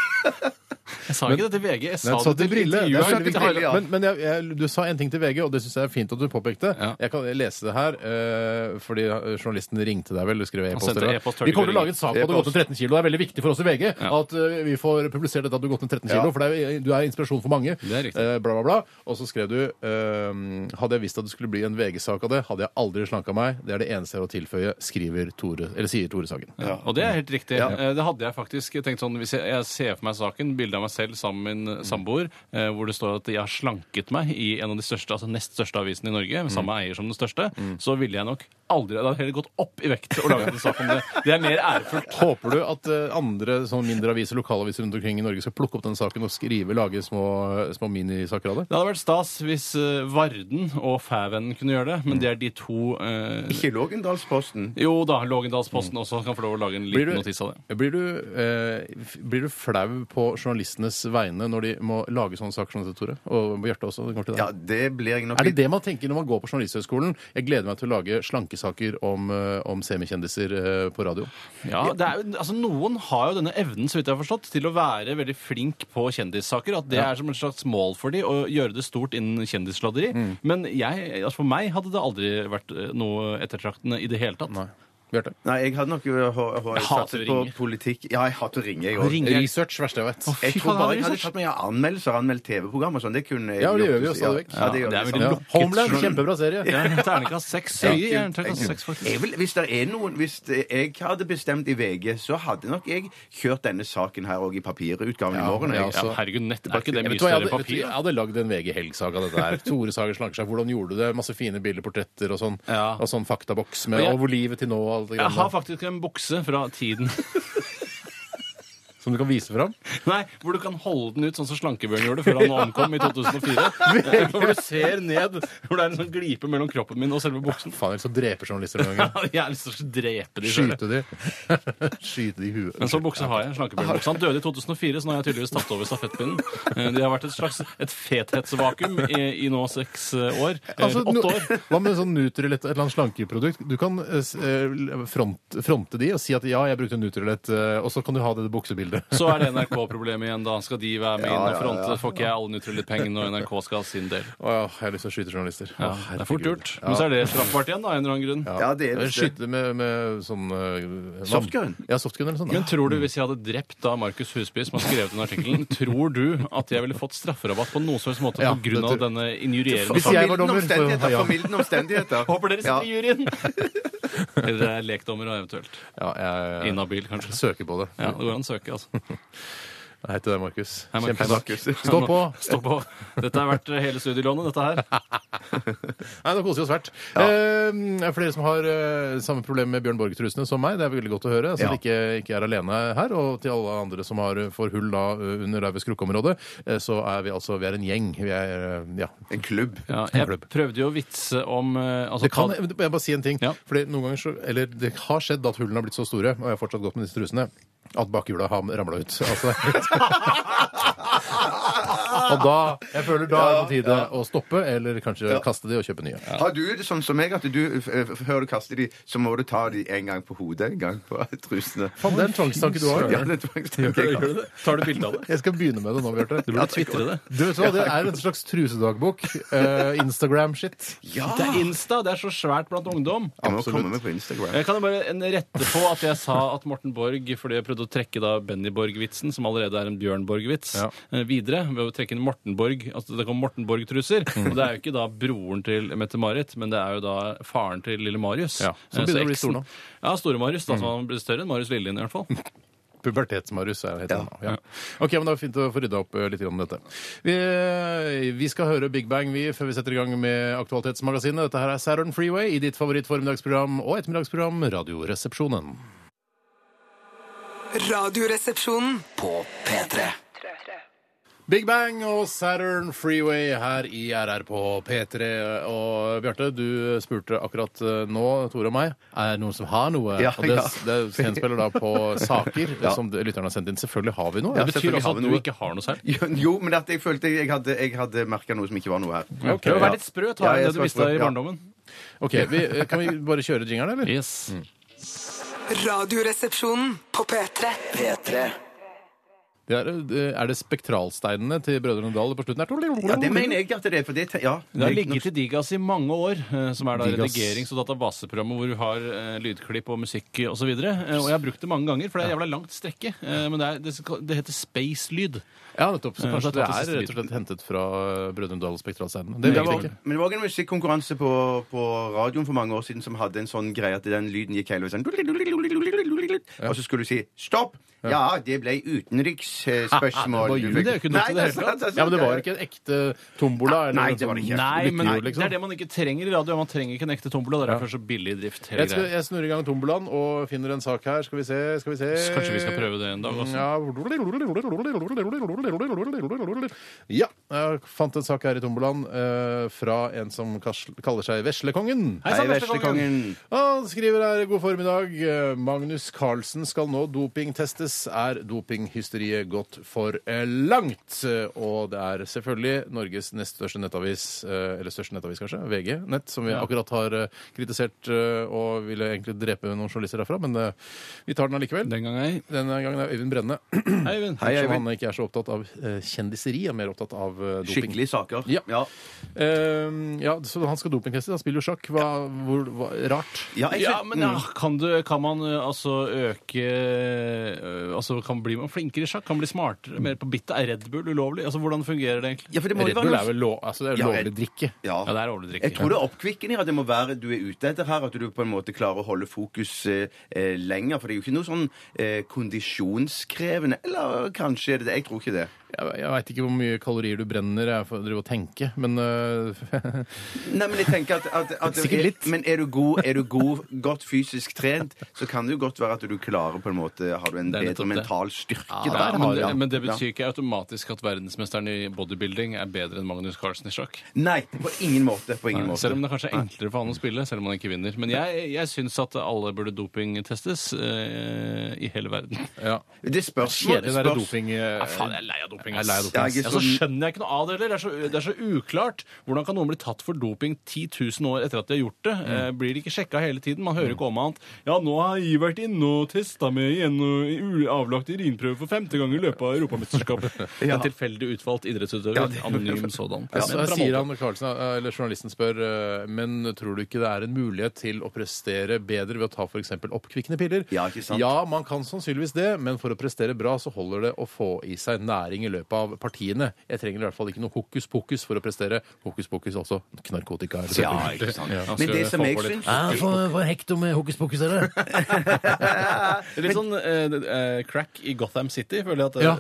Jeg sa ikke det til VG. Jeg sa det til til Brille. Det er. Brille, ja. Men, men jeg, jeg, du sa en ting til VG, og det syns jeg er fint at du påpekte. Ja. Jeg kan lese det her, uh, fordi journalisten ringte deg vel, du skrev e-post. e-post, Vi kommer til å lage en sak på at du har gått ned 13 kilo. Det er veldig viktig for oss i VG at uh, vi får publisert dette at du har gått ned 13 kilo, Ja. for det er, du er inspirasjon for mange. Er. Eh, bla, bla, bla. Og så skrev du eh, Hadde jeg visst at det skulle bli en VG-sak av det, hadde jeg aldri slanka meg. Det er det eneste jeg har å tilføye, skriver Tore, eller sier Tore Sagen. Ja, og det er helt riktig. Eh, Det hadde jeg faktisk tenkt sånn Hvis jeg, jeg ser for meg saken, bilde av meg selv sammen med min samboer, eh, hvor det står at jeg har slanket meg i en av de største, altså nest største avisene i Norge, med samme eier som den største, så ville jeg nok aldri Det hadde heller gått opp i vekt å lage en sak om det. Det er mer ærefullt. Håper du at eh, andre sånn mindre aviser, lokalaviser rundt omkring i Norge skal plukke opp den saken og skrive, lage små, små minisaker av det? Det hadde vært stas hvis eh, Varden og Fævennen kunne gjøre det, men det er de to eh, Ikke Lågendalsposten. Jo da, Lågendalsposten også kan få lov å lage en Blir liten du- notis av det. Blir du, eh, f- blir du flau på journalistenes vegne når de må lage sånne saker som dette, Tore? Og Bjarte også? Det kommer til deg. Ja, det blir jeg nok Er det det man tenker når man går på Journalisthøgskolen? Jeg gleder meg til å lage slankesaker om, eh, om semikjendiser eh, på radio. Ja, det er jo, altså Noen har jo denne evnen så vidt jeg har forstått, til å være veldig flink på kjendissaker. At det er som et slags mål for dem å gjøre det stort innen kjendissladeri. Men jeg, altså for meg hadde det aldri vært eh, noe ettertraktende i det hele tatt. Nei. Bjarte? Nei, jeg hadde nok hå- Jeg satset på politikk. Ja, jeg hater å ringe, jeg òg. Ringe. Research, verste jeg vet. Jeg Fy tror faen, bare jeg hadde tatt meg av anmeldelser, anmeldt TV-program og sånn. Det kunne jeg Ja, det gjør vi jo stadig vekk. Ja, det gjør er vi stadig. lukket. Homeland, kjempebra serie. Ja, Ternekast seks. Ja. Høye terningkast seks, faktisk. Jeg vil, hvis det er noen Hvis jeg hadde bestemt i VG, så hadde nok jeg kjørt denne saken her òg i papirutgaven i morgen. ja, Jeg. altså. Ja, herregud, nett er ikke det Jeg mye vet hva, jeg større hadde, papir? jeg hadde lagd en VG Helg-saga av dette her. Tore Sagen slanker seg. Hvordan gjorde du det? Masse fine bilder, portretter og sånn. Ja. Og sånn faktaboks med Og jeg- og hvor livet til nå og alt det Jeg greiene har der. faktisk en bukse fra tiden Som du kan vise fram. Nei, hvor du kan holde den ut sånn som Slankebjørn gjorde før han omkom i 2004. Hvor du ser ned, hvor det er en sånn glipe mellom kroppen min og selve buksen. Faen, ellers så dreper journalister noen ganger. Jeg har lyst til å drepe de selv. Skyte de. Skyte de i huet. Men sånn bukse har jeg. Slankebjørn-bukse. Han døde i 2004, så nå har jeg tydeligvis tatt over stafettpinnen. Eh, Det har vært et slags et fethetsvakuum i, i nå seks eh, år. Eh, Altså, Åtte år. hva med sånn Nutrilett, et eller annet slankeprodukt? Du kan eh, front, fronte de og si at ja, jeg brukte Nutrilett, og så kan du ha det buksebildet. Så er det NRK-problemet igjen, da. Skal de være med inn og fronte? ja. Får ikke jeg alle Nutrilett-pengene når NRK skal ha sin del? Å ja, jeg har lyst til å skyte journalister. Ja, Å, det er fort gjort. Men så er det straffbart igjen, da, av en eller annen grunn. Ja, det er det. Skyte med, med sånn uh, Softgun? Ja, softgun eller sånn. Men tror du, hvis jeg hadde drept da Markus Husby, som har skrevet den artikkelen, tror du at jeg ville fått strafferabatt på noen som helst måte Ja, på grunn av denne injurierende Hvis jeg var dommer, så ja. Formildende omstendigheter. Håper dere sitter i juryen! Eller er lekdommer og eventuelt. Ja, jeg, Inhabil, kanskje. søker på det. Ja, det går an å søke, altså. Hei til deg, Markus. Hei, Markus. Stå på! Stå på. Dette har vært hele studielånet, dette her. Nei, Nå koser vi oss fælt. Eh, er flere som har eh, samme problem med Bjørn Borg-trusene som meg. Det er veldig godt å høre. Så Ja. de ikke, ikke er alene her. Og til alle andre som har, får hull da eh, under der ved skrukkeområdet, eh, så er vi altså vi er en gjeng. Vi er eh, ja. En klubb. Ja, En jeg klubb. prøvde jo å vitse om eh, altså, Det kan, jeg må bare si en ting. Ja. Fordi noen ganger så, eller Det har skjedd at hullene har blitt så store, og jeg har fortsatt gått med disse trusene, at bakhjula har ramla ut. Altså, og da Jeg føler da er det på tide å stoppe, eller kanskje kaste de og kjøpe nye. Har du det sånn som meg, at du f- før du kaster de, så må du ta de en gang på hodet, en gang på trusene? Faen, det er en tvangstanke du har. Ja, det er det jeg har. Tar du bilde av det? Jeg skal begynne med det nå, Bjarte. Du burde tvitre det. Du vet hva, Det er en slags trusedagbok. Eh, Instagram-shit. Ja! Det er Insta. Det er så svært blant ungdom. Jeg må Absolutt. komme med på Instagram. Jeg kan jo bare en rette på at jeg sa at Morten Borg, fordi jeg prøvde å trekke da Benny Borg-vitsen, som allerede er en Bjørn Borg-vits, Ja. eh, videre ved å trekke inn Morten Borg. Altså det kom Morten Borg-truser. Og det er jo ikke da broren til Mette-Marit, men det er jo da faren til lille Marius. Ja, som Eh, begynner å bli stor nå. Ja, store Marius. da, som han blir større enn Marius Lillien i hvert fall. Pubertets-Marius er det heter han nå. Ja. Ok, men Det er fint å få rydda opp eh, litt om dette. Vi, eh, vi skal høre Big Bang vi, før vi setter i gang med Aktualitetsmagasinet. Dette her er Saturn Freeway i ditt favorittformiddagsprogram og ettermiddagsprogram Radioresepsjonen. Radioresepsjonen. På P3. Big Bang og Saturn Freeway her i RR på P3. Og Bjarte, du spurte akkurat eh, nå, Tore og meg, er det noen som har noe? Ja, og det, ja. det henspiller da på saker Ja. som lytterne har sendt inn. Selvfølgelig har vi noe. Ja, Det betyr altså at du noe. ikke har noe selv. Jo, Jo, men at jeg følte jeg hadde, jeg hadde merka noe som ikke var noe her. Ok, Prøv å være litt sprø. Ta Ja, det du visste i barndommen. Ok, vi, eh, Kan vi bare kjøre jingeren, eller? Yes. Radioresepsjonen på P3. P3. Det er, eh, er det spektralsteinene til Brødrene Dal på slutten her? Ja, det mener jeg at det er. For det, ja, Det har ligget i Digas i mange år, eh, som er da Digas. redigerings- og databaseprogrammet hvor du har eh, lydklipp og musikk osv. Og, eh, og jeg har brukt det mange ganger, for det er jævla langt strekke. Men det, er, det, det heter space-lyd. Ja, nettopp. Så kanskje det er rett og slett hentet fra Brødrene Dal spektralsteinene. Men Det vet var, jeg ikke. men det var også en musikkonkurranse på, på radioen for mange år siden som hadde en sånn greie at den lyden gikk hele veien sånn Og så skulle du si stopp! Ja, det ble utenriksspørsmål. Det var ljud, det er jo ikke noe til det hele tatt. Ja, men det var ikke en ekte tombola? Eller Nei, det var det ikke. Nei, men lyttejord, det er det man ikke trenger i radio. Man trenger ikke en ekte tombola. Det er derfor så billig drift. hele Jeg, skal, jeg snurrer i gang tombolaen og finner en sak her. Skal vi se, skal vi se Kanskje vi skal prøve det en dag også? Ja. Ja, jeg fant en sak her i tombolaen eh, fra en som kas- kaller seg Veslekongen. Hei Hei, sann, Veslekongen. Han skriver her god formiddag. Eh, Magnus Carlsen skal nå dopingtestes. Er dopinghysteriet gått for eh, langt? Eh, Og det er selvfølgelig Norges nest største nettavis, eh, eller største nettavis kanskje, VG Nett, som vi akkurat har eh, kritisert eh, og ville egentlig drepe noen journalister derfra, men eh, vi tar den allikevel. Den gang ei. Denne gangen er Øyvind Brenne. Hei, Øyvind. Hei, Som Øyvind. han ikke er så opptatt av eh, kjendiseri, er mer opptatt av doping. Skikkelige saker. Ja. Ja. Eh, ja, så han skal dopingtestes. Han spiller jo sjakk. Hva, hvor, hva, rart. Ja, jeg, Ja, men ja, kan, du, kan man ø, altså øke ø, Altså, kan bli man flinkere i sjakk? Kan man bli smartere? Mer på bittet? Er Red Bull ulovlig? Altså, Hvordan fungerer det egentlig? ja, for det må jo Red være Bull noe- er vel lov, altså det er Ja, lovlig Red- drikke. Ja. Ja, det er lovlig drikke. Jeg tror det er oppkvikkende at det må være du er ute etter her, at du på en måte klarer å holde fokus eh, eh, lenger. For det er jo ikke noe sånn eh, kondisjonskrevende. Eller kanskje er det det. Jeg tror ikke det. Jeg, jeg veit ikke hvor mye kalorier du brenner jeg får drive og tenke, men øh, Nei, men jeg tenker at, at, at Sikkert litt. Men er du, god, er du god, godt fysisk trent, så kan det jo godt være at du klarer på en måte Har du en Det er bedre nettopp det. mental styrke Ja, der. men, det, ja. men det betyr ikke automatisk at verdensmesteren i bodybuilding er bedre enn Magnus Carlsen i sjakk. Nei, på ingen måte. På ingen måte. Selv om det kanskje er enklere for han å spille, selv om han ikke vinner. Men jeg, jeg syns at alle burde dopingtestes eh, i hele verden. ja. Det spørsmål Kjedelig å der spørs- doping... øh, Ja, faen, jeg er lei av doping. Jeg er lei av doping, Ja, så sånn- skjønner jeg ikke noe av det heller. Det, er så- det er så uklart. Hvordan kan noen bli tatt for doping 10 000 år etter at de har gjort det? Mm. Eh, blir de ikke sjekka hele tiden? Man hører ikke om annet. Ja, nå har jeg vært inne og testa med igjen og u- avlagt urinprøve for femte gang i løpet av Europamesterskapet. En tilfeldig utvalgt idrettsutøver. Anonym sådan. Ja, så Men jeg fra sier han, Carlsen, eh, eller Journalisten spør eh, men tror du ikke det er en mulighet til å prestere bedre ved å ta f.eks. oppkvikkende piller. Ja, ikke sant? Ja, man kan sannsynligvis det, men for å prestere bra så holder det å få i seg næring i løpet av partiene. Jeg trenger i hvert fall ikke noe hokus pokus for å prestere. Hokus pokus også narkotika. er det Ja, ikke sant. Han Men det som jeg syns Ja, for, for hekto med hokus pokus er det. Det er litt sånn eh, eh, crack i Gotham City, føler jeg at Ja.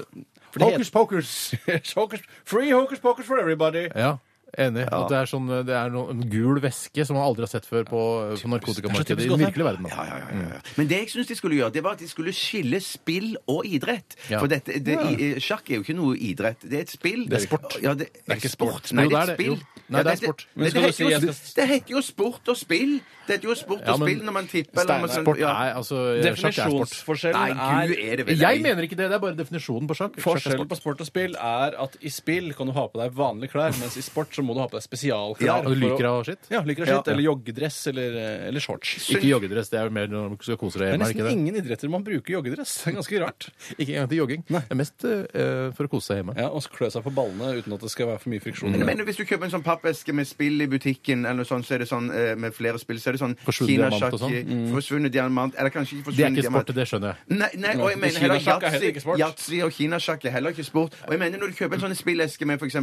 For det Hokus pokus! Free hokus pokus for everybody! Ja, enig. At det er, sånn, det er noe, en gul væske som man aldri har sett før på, på narkotikamarkedet i den virkelige verden. Ja, ja, ja, ja. Men det jeg syns de skulle gjøre, det var at de skulle skille spill og idrett. Ja. For dette, det, i, i- sjakk er jo ikke noe idrett. Det er et spill. Det er sport. Ja, det, Det er ikke sport. Nei, det er et spill. Nei, det er sport. Men skal du si det heter jo sport og spill. Det heter jo sport og spill når man tipper. eller man- Sport ja. Nei, altså er sport. Definisjonsforskjellen Nei, gud, er er det vel Jeg mener ikke det. Det er bare definisjonen på sjakk. Forskjellen på sport og spill er at i spill kan du ha på deg vanlige klær, mens i sport så må du ha på deg spesialklær. Ja, Og du liker å- av skitt? Ja, liker av Ja. skitt, eller joggedress eller, eller shorts. Ikke joggedress. Det er jo mer når du skal kose deg Det er hjemme. er det nesten ikke det? ingen idretter man bruker joggedress. Det er ganske rart. Ikke engang til jogging. Det er mest uh, for å kose seg hjemme. Ja, Og klø seg på ballene uten at det skal være for mye friksjon. Men hvis du kjøper en sånn pappeske med spill i butikken, eller noe sånt, så er det sånn, eh, med flere spill, så er det sånn Forsvunnet diamant kinasjakk, mm. Forsvunnet diamant Eller kanskje ikke Det er forsvunnet ikke diamant. sport, det skjønner jeg. Nei, nei, og jeg mener heller er yatzy, og kinasjakk er heller ikke sport. Og jeg mener når du kjøper en sånn spilleske med f.eks.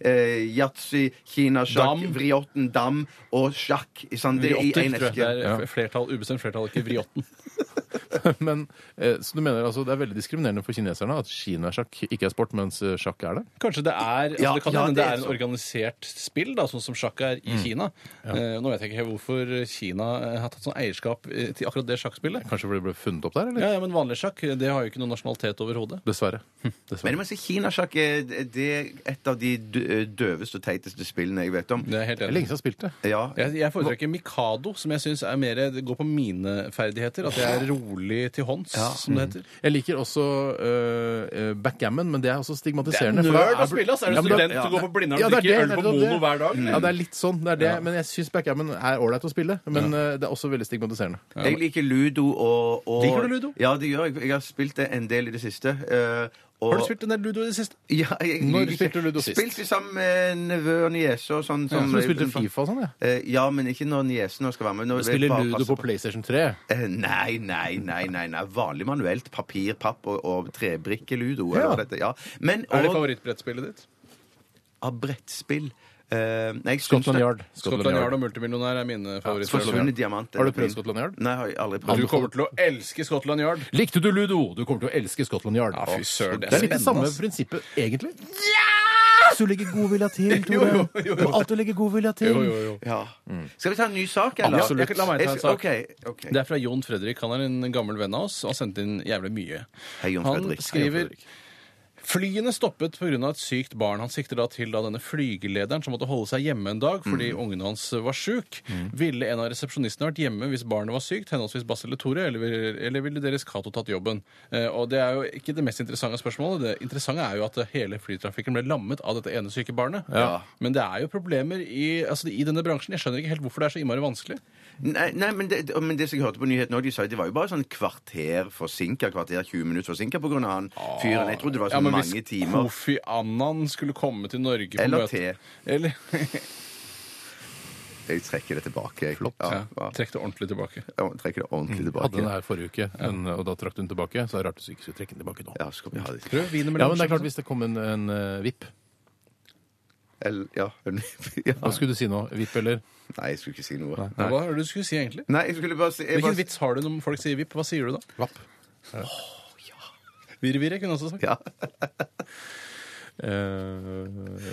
Eh, yatzy, kinasjakk, Dam. vriotten, dam og sjakk i sånn, det er i Vriotter, en tror jeg. eske. Det er flertall, ubestemt flertall, ikke vriotten. Men, eh, så du mener altså det er veldig diskriminerende for kineserne at kinasjakk ikke er sport, mens eh, sjakk er det? Kanskje det er altså Ja, Det kan ja, hende det det er en organisert spill, da, sånn som sjakk er i Kina. Eh, nå vet jeg ikke hvorfor Kina har tatt sånn eierskap til akkurat det sjakkspillet. Kanskje fordi det ble funnet opp der, eller? Ja, ja, Men vanlig sjakk det har jo ikke noen nasjonalitet overhodet. Dessverre. Hm, Men Dessverre. jeg må si kinasjakk er, det er et av de døveste og teiteste spillene jeg vet om. Det er helt enig. lenge siden jeg har. Ja. Jeg, jeg foretrekker Mikado, som jeg syns er går på mine ferdigheter. At jeg er rolig til hånds, som det heter. Jeg liker også eh, backgammon, men det er også Det er stigmatiserende. nerd for da å spille, ass! Er du men student ja. og går på Blindern Ja, og det er drikker øl på det. Mono hver dag? Ja, det er litt sånn. det er det, Men jeg syns backgammon er ålreit å spille. Men eh, det er også veldig stigmatiserende. Jeg liker ludo og, og Liker du ludo? Ja, det gjør jeg. Jeg har spilt det en del i det siste. eh, og, Har du spilt en del ludo i det siste? Ja, jeg, Når spilte du ludo sist? Spilte sammen med nevø og niese og sånn. Ja, som- så du spilte Fifa og sånn, ja. Eh, Ja, men ikke når niesen skal være med. Når Du spiller bare ludo på, på PlayStation 3. Eh, Nei, nei, nei, nei, nei. Vanlig manuelt. Papir, papp og, og trebrikkeludo. Ja. eller dette- Ja. Men Er det favorittbrettspillet ditt? av brettspill eh, jeg syns Scotland det- Yard. Scotland Yard og Multimillionær er mine. Forsvunnet diamant. Har du prøvd Scotland Yard? Nei, har jeg aldri prøvd. Du kommer til å elske Scotland Yard. Likte du ludo? Du kommer til å elske Scotland Yard. Ja, fy søren, det er litt det samme prinsippet, egentlig. Hvis du legger godvilja til, Tore. Du må alltid legge godvilja til. Jo, jo, jo. Ja. Skal vi ta en ny sak, eller? Absolutt. La meg ta en Jeg- sak. OK. ok. Det er fra Jon Fredrik. Han er en gammel venn av oss og har sendt inn jævlig mye. Hei, Jon Han Fredrik. skriver Flyene stoppet pga. et sykt barn. Han sikter da til da denne flygelederen som måtte holde seg hjemme en dag fordi ungen hans var sjuk. Ville en av resepsjonistene vært hjemme hvis barnet var sykt, henholdsvis Basse eller Tore, eller, eller ville deres Cato tatt jobben? Eh, og det er jo ikke det mest interessante spørsmålet. Det interessante er jo at hele flytrafikken ble lammet av dette ene syke barnet. Ja. Men det er jo problemer i, altså, i denne bransjen. Jeg skjønner ikke helt hvorfor det er så innmari vanskelig. Nei, nei men, det, men det som jeg hørte på nyhetene òg, de sa det var jo bare sånn kvarter forsinka, kvarter 20 minutter forsinka av han fyren. Jeg trodde det var så Ja, sånn men mange hvis timer. Kofi Annan skulle komme til Norge på Eller møte te. Eller Jeg trekker det tilbake. Flott. Ja, ja. Trekk det ordentlig tilbake. Ja, trekker det ordentlig tilbake. Hadde den her forrige uke, men, og da trakk du den tilbake. Så er det rart du ikke skulle trekke den tilbake nå. Ja, skal vi ha det. Prøv wienermelange. Ja, men det er klart Hvis det kom en, en uh, vipp Eller, ja. ja. Hva skulle du si nå? Vipp eller? Nei, jeg skulle ikke si noe. Nei. Hva er det du skulle si, egentlig? Nei, jeg skulle bare si jeg Hvilken bare, vits har du når folk sier vipp? Hva sier du da? Vapp. Virre-virre kunne jeg også sagt. Ja. Eh,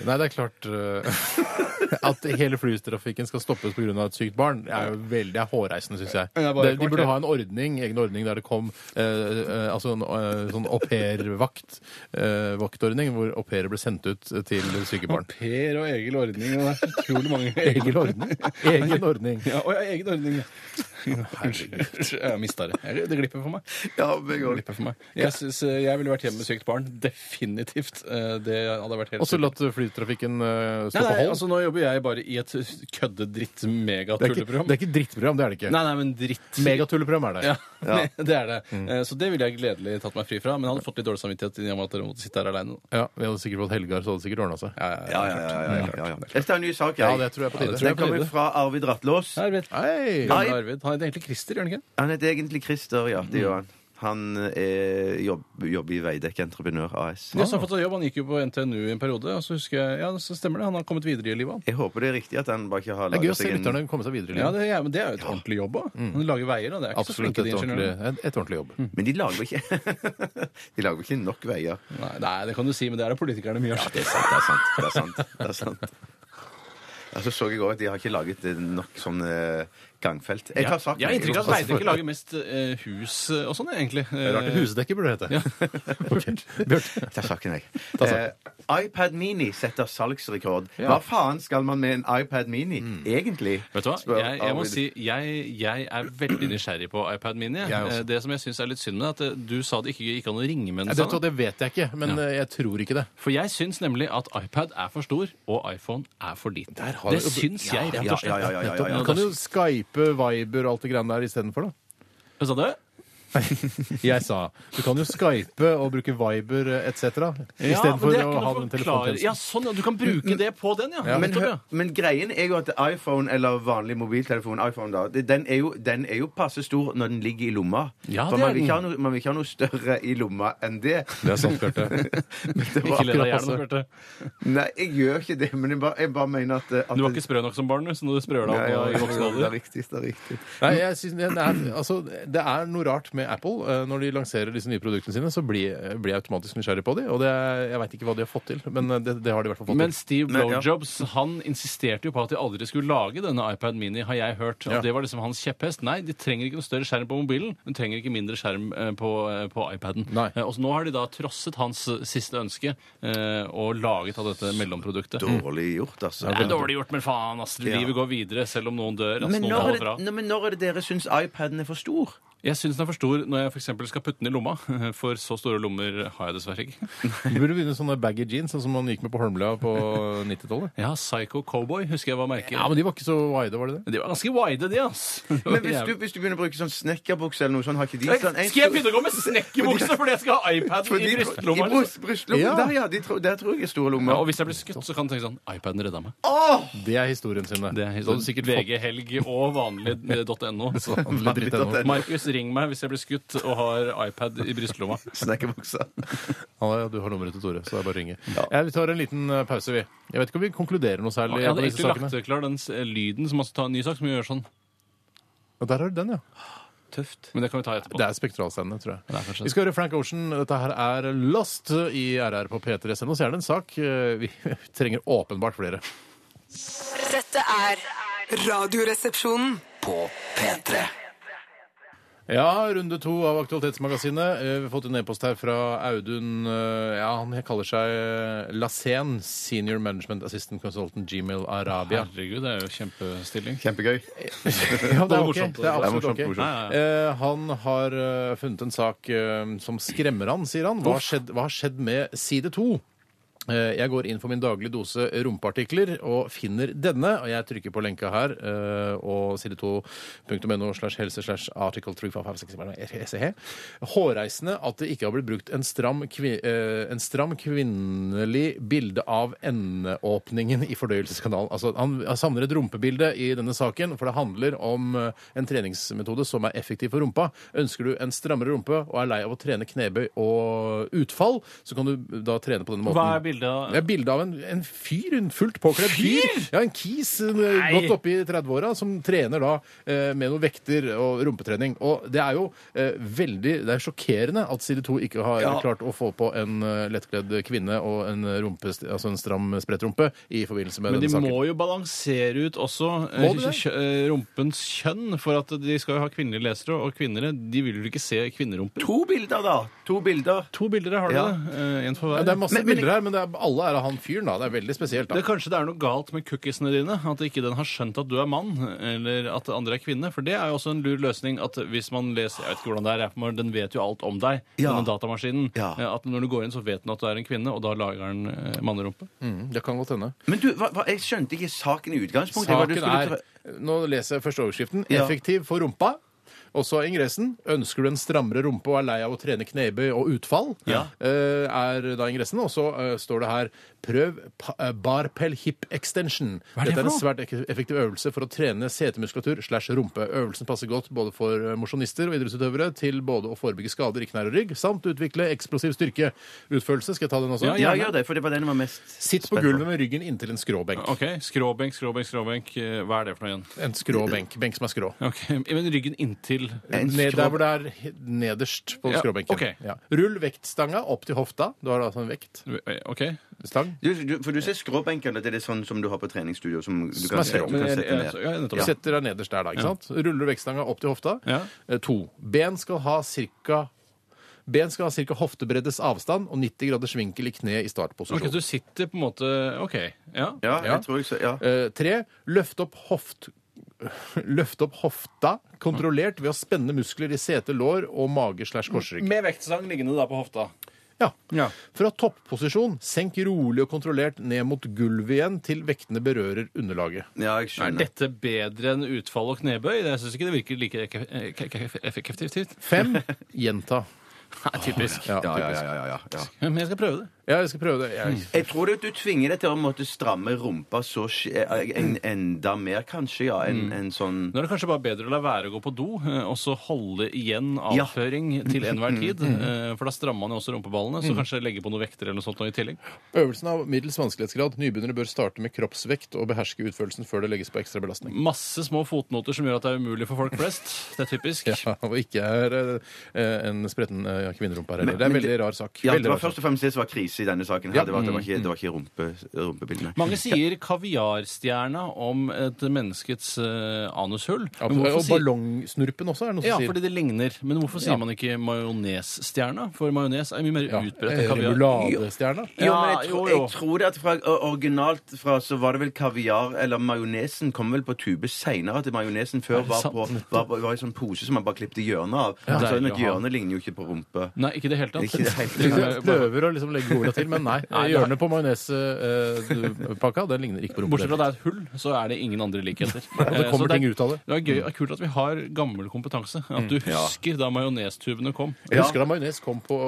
nei, det er klart eh, At hele flytrafikken skal stoppes pga. et sykt barn, er jo veldig er hårreisende, syns jeg. Det de burde ha en ordning, egen ordning der det kom eh, altså en sånn au pair-vakt. eh, vaktordning hvor au pairer ble sendt ut til syke barn. Per og egen Ordning. Det er utrolig mange Egen ordning. Egen ordning. Ja, og ja, egen ordning. ja. Unnskyld. Jeg mista det. Det glipper for meg. ja, meg Det også. glipper for meg. Jeg, synes, eh, jeg ville vært hjemme med sykt barn. Definitivt. Eh, Det hadde vært helt Og så latt flytrafikken eh, stå Nei, på hold. altså Nå jobber jeg bare i et det, er ikke, kødde-dritt-megatulleprogram. det er ikke drittprogram, det er det ikke. Nei, nei, men dritt Megatulleprogram er det. Ja, det er det. Mm. Så det ville jeg gledelig tatt meg fri fra. Men jeg hadde fått litt dårlig samvittighet i og med at dere måtte sitte her aleine. Ja, Vi hadde sikkert fått Helgar, så hadde det sikkert ordna seg. Ja, ja, ja, ja, ja, ja. Jeg tar en ny sak, jeg. Ja, det tror jeg er på Ja, det tide. jeg Den kommer fra Arvid Rattlås. Arvid. Hei! Hei. Arvid. Han heter egentlig Christer, gjør han ikke? Han heter egentlig Christer, ja. Det gjør han. Han er, jobb, jobber i Veidekke Entreprenør AS. Ja, så har han fått seg jobb. Han gikk jo på NTNU i en periode. Og så husker jeg, ja, så stemmer det. Han har kommet videre i livet. Jeg håper det er riktig at han bare ikke har laget Det er gøy å se seg en lytterne komme seg videre i Ja, livet. det, er- men det er jo et ordentlig jobb òg. Han lager veier, og det er ikke så Absolutt flinke et de ordentlig, ingeniørene. et, et ordentlig jobb. Men de lager vel ikke De lager vel ikke nok veier? Nei, nei, det kan du si, men det er det politikerne mye gjør. Det er sant, det er sant. Det er sant. Det er sant. Ja, så så jeg òg at de har ikke laget eh, nok sånn eh, gangfelt. Jeg tar saken. Jeg har inntrykk av at. Veidekke lager mest eh, hus eh, og sånn, egentlig. Det er Rart det husdekke burde det hete. Ok. Bjørn. Ta saken, jeg. Ta saken. Eh, iPad Mini setter salgsrekord. Ja. Hva faen skal man med en iPad Mini, egentlig? Vet du hva? Spør Jeg, jeg må si jeg, jeg er veldig nysgjerrig på iPad Mini. Eh, Det som jeg syns er litt synd med, er at eh, du sa det ikke gikk an å ringe med den. Det, Sanne. det vet jeg ikke, men Ja. eh, jeg tror ikke det. For jeg syns nemlig at iPad er for stor, og iPhone er for liten. har Det du- syns jeg, rett og slett. ja, ja, ja, ja, ja. Du kan jo skype, Viber og alt det greiene der istedenfor, da. Hva sa du? Jeg sa du kan jo skype og bruke Viber etc. Ja, istedenfor er å ha den telefontjenesten. Ja, sånn, ja. Du kan bruke det på den, ja. Ja. Men, men greien er jo at iPhone eller vanlig mobiltelefon iPhone da, den er jo, den er jo passe stor når den ligger i lomma. Ja, For man vil, ikke ha noe, man vil ikke ha noe større i lomma enn det. Det er sant, Bjarte. Ikke le deg i hjel nå, Bjarte. Nei, jeg gjør ikke det, men jeg bare, jeg bare mener at, at Du var ikke sprø nok som barn, så nå sprøer deg opp i voksen alder. Det er riktig. Det er riktig. Nei, jeg synes det, er, altså, det er noe rart med Apple. Eh, Når de lanserer disse nye produktene sine, så blir, blir jeg automatisk nysgjerrig på dem. Og det er, jeg veit ikke hva de har fått til, men eh, det, det har de i hvert fall fått Men til. Steve Men, ja. Blowjobs han insisterte jo på at de aldri skulle lage denne iPad Mini, har jeg hørt. Og Ja. Det var liksom hans kjepphest. Nei, de trenger ikke noe større skjerm på mobilen. De trenger ikke mindre skjerm eh, på, eh, på iPaden. Nei. Eh, Og så nå har de da trosset hans eh, siste ønske eh, og laget av dette mellomproduktet. Dårlig gjort, altså. Det er dårlig gjort, men faen, ass. Ja. Livet går videre selv om noen dør. Ass, Men noen når, faller er fra. det, men når er det dere syns iPaden er for stor? Jeg syns den er for stor når jeg f.eks. skal putte den i lomma. For så store lommer har jeg dessverre ikke. Du burde begynne sånne baggy jeans, sånn som man gikk med på Holmlia på 90-tallet. Ja, Psycho Cowboy husker jeg var merket. Ja, men de var ikke så wide, var de det? De var ganske wide, de, ass. Men hvis du, hvis du begynner å bruke sånn snekkerbukse eller noe sånt, har ikke de sånn en Skal jeg begynne å gå med snekkerbukse fordi jeg skal ha iPaden i brystlomma? I bryst, brystlomma. Ja. Der, ja. De tro, der tror jeg er store Ja, og hvis jeg blir skutt, så kan du tenke sånn iPaden redda meg. Det er historien sin, Det er Så sikkert VG Helg og vanlig.no. Markus, ring meg hvis jeg blir skutt og har iPad i brystlomma. Snekkerbuksa. Ja, du har nummeret til Tore, så det er bare å ringe. Ja, vi tar en liten eh, pause, vi. Jeg vet ikke om vi konkluderer noe særlig. Jeg hadde egentlig lagt klar den s- lyden som man skal ta en ny sak, som gjør sånn. Og der har du den, ja. Tøft. Men det kan vi ta etterpå. Det er spektralscene, tror jeg. Det er kanskje Vi skal høre Frank Ocean. Dette her er Lost i RR på P3. Send oss gjerne en sak eh, vi trenger åpenbart flere. Dette er Radioresepsjonen. På P3 Ja, runde to av Aktualitetsmagasinet. Eh, Vi har fått en e-post her fra Audun eh, Ja, han kaller seg eh, Lassen, Senior Management Assistant Consultant Gmail Arabia. Herregud, det er jo kjempestilling. Kjempegøy. Ja, det er ok. Det er absolutt ok. morsomt. Eh, han har eh, funnet en sak eh, som skremmer han, sier han. Hva har skjedd, hva har skjedd med side to? Eh, Jeg går inn for min daglige dose rumpeartikler og finner denne. og Jeg trykker på lenka her eh, og side2.no slash helse slash article 355 SEH. Hårreisende at det ikke har blitt brukt en stram, eh, en stram kvinnelig bilde av endeåpningen i fordøyelseskanalen. Altså, han savner et rumpebilde i denne saken, for det handler om eh, en treningsmetode som er effektiv for rumpa. Ønsker du en strammere rumpe og er lei av å trene knebøy og utfall, så kan du da trene på denne måten. Hva er bildet av Det er bilde av en, en fyr, en fullt påkledd fyr. Ja, en kis eh, godt oppe i 30-åra som trener da eh, med noen vekter og rumpetrening. Og det er jo eh, veldig Det er sjokkerende at Side 2 ikke har klart å få på en eh, lettkledd kvinne og en, rumpe, altså en stram sprettrumpe i forbindelse med Men de denne saken. må jo balansere ut også eh, Må de det? kjø- eh, rumpens kjønn, for at de skal jo ha kvinnelige lesere, og kvinnere de vil jo ikke se kvinnerumper. To bilder, da. To bilder. To bilder har du Ja. det. eh, En for Ja, det er masse Men- men- bilder her, men det er, alle er av han fyren, da. Det er veldig spesielt, da. Det, kanskje det er noe galt med cookiesene dine? At ikke den har skjønt at du er mann, eller at andre er kvinne? For det er jo også en lur løsning at hvis man leser Jeg vet ikke hvordan det er, for den vet jo alt om deg, Ja. denne datamaskinen. Ja. Eh, At når du går inn, så vet den at du er en kvinne, og da lager den eh, mannerumpe. Mm, det kan godt hende. Men du, hva, hva, jeg skjønte ikke saken i utgangspunktet. Saken er Nå leser jeg første overskriften. Ja. Effektiv for rumpa. Og så er ingressen. Ønsker du en strammere rumpe og er lei av å trene knebøy og utfall? Ja. eh, er da ingressen. Og så eh, står det her Prøv pa- eh, barbell hip extension. Hva er det Dette er en for svært ek- effektiv øvelse for å trene setemuskulatur slash rumpe. Øvelsen passer godt både for eh, mosjonister og idrettsutøvere til både å forebygge skader i knær og rygg, samt utvikle eksplosiv styrke. Utførelse, skal jeg ta den også? Ja, Ja, ja. gjør det, for det var den jeg var mest Sitt på spent gulvet med ryggen inntil en skråbenk. OK. Skråbenk, skråbenk, skråbenk. Eh, Hva er det for noe igjen? En skråbenk. Benk som er skrå. Ok, Men ryggen inntil En Ned, der hvor det er nederst på Ja, skråbenken. ok. Ja. Rull vektstanga opp til hofta. Du har altså en vekt. Eh, OK. Stang. Du, du, for du ser skråbenken, det er det sånn som du har på treningsstudio? Som du Som kan, er se, skrå. du Men kan jeg- sette ned. ja, nettopp. Du setter deg nederst der, da. ikke sant? Ruller vektstanga opp til hofta. Ja. Eh, To. Ben skal ha cirka Ben skal ha ca. hoftebreddes avstand og 90 graders vinkel i kne i Ok, startposisjon. så du sitter på en måte OK. Ja. Ja, Ja. jeg tror jeg så, ja. Eh, tre. Løft opp hoft... Løft opp hofta kontrollert ved å spenne muskler i sete, lår og mage slash korsrygg. Med vektstang liggende da på hofta. Ja. Ja. Fra topposisjon, senk rolig og kontrollert ned mot gulvet igjen til vektene berører underlaget. ja, jeg Er skjønner. dette bedre enn utfall og knebøy? Jeg syns ikke det virker like ek- ek- ek- effektivt. Fem. Gjenta. Nei, typisk. Ja, Ja, ja, ja, ja, ja, ja. Men jeg skal prøve det. Ja, jeg skal prøve det. Jeg, Jeg tror det, du tvinger deg til å måtte stramme rumpa så skje- en, enda mer, kanskje, ja, enn en sånn Nå er det kanskje bare bedre å la være å gå på do, eh, og så holde igjen avføring til enhver tid. eh, For da strammer man jo også rumpeballene, så kanskje legge på noen vekter eller noe sånt nå i tillegg. Øvelsen av middels vanskelighetsgrad. Nybegynnere bør starte med kroppsvekt og beherske utførelsen før det legges på ekstra belastning. Masse små fotnoter som gjør at det er umulig for folk flest. Det er typisk. Ja, og ikke er eh, en spretten eh, kvinnerumpe her heller. Det er en veldig rar sak. Ja, Veldig det var rar sak. først og fremst det som var krise i denne saken. her. Ja. Det var, det var ikke, det var ikke rumpe, rumpebildene. Mange sier kaviarstjerna om et menneskets uh, anushull. Ja, Men og sier- ballongsnurpen også, er det noen Ja, som sier. fordi det ligner. Men hvorfor sier Ja. man ikke majonesstjerna? For majones er mye mer Ja, utbredt eh, enn kaviar. Remuladestjerna. Jo, Ja, men jeg, jo. jeg tror det at fra originalt fra så var det vel kaviar Eller majonesen kom vel på tube seinere. At majonesen før var, på, var, var i sånn pose som man bare klippet hjørnet av. Ja. så et hjørne ligner jo ikke på rumpe. Nei, ikke det hele tatt. Ikke det hele tatt. Prøver å liksom legge orda til, men nei. Nei, det Hjørnet på majonespakka den ligner ikke på rumpa. Bortsett fra det er et hull, så er det ingen andre likheter. Og det kommer ting ut av det. Det er gøy, er kult at vi har gammel kompetanse. At du husker da majonestubene kom. Jeg husker da majones kom på,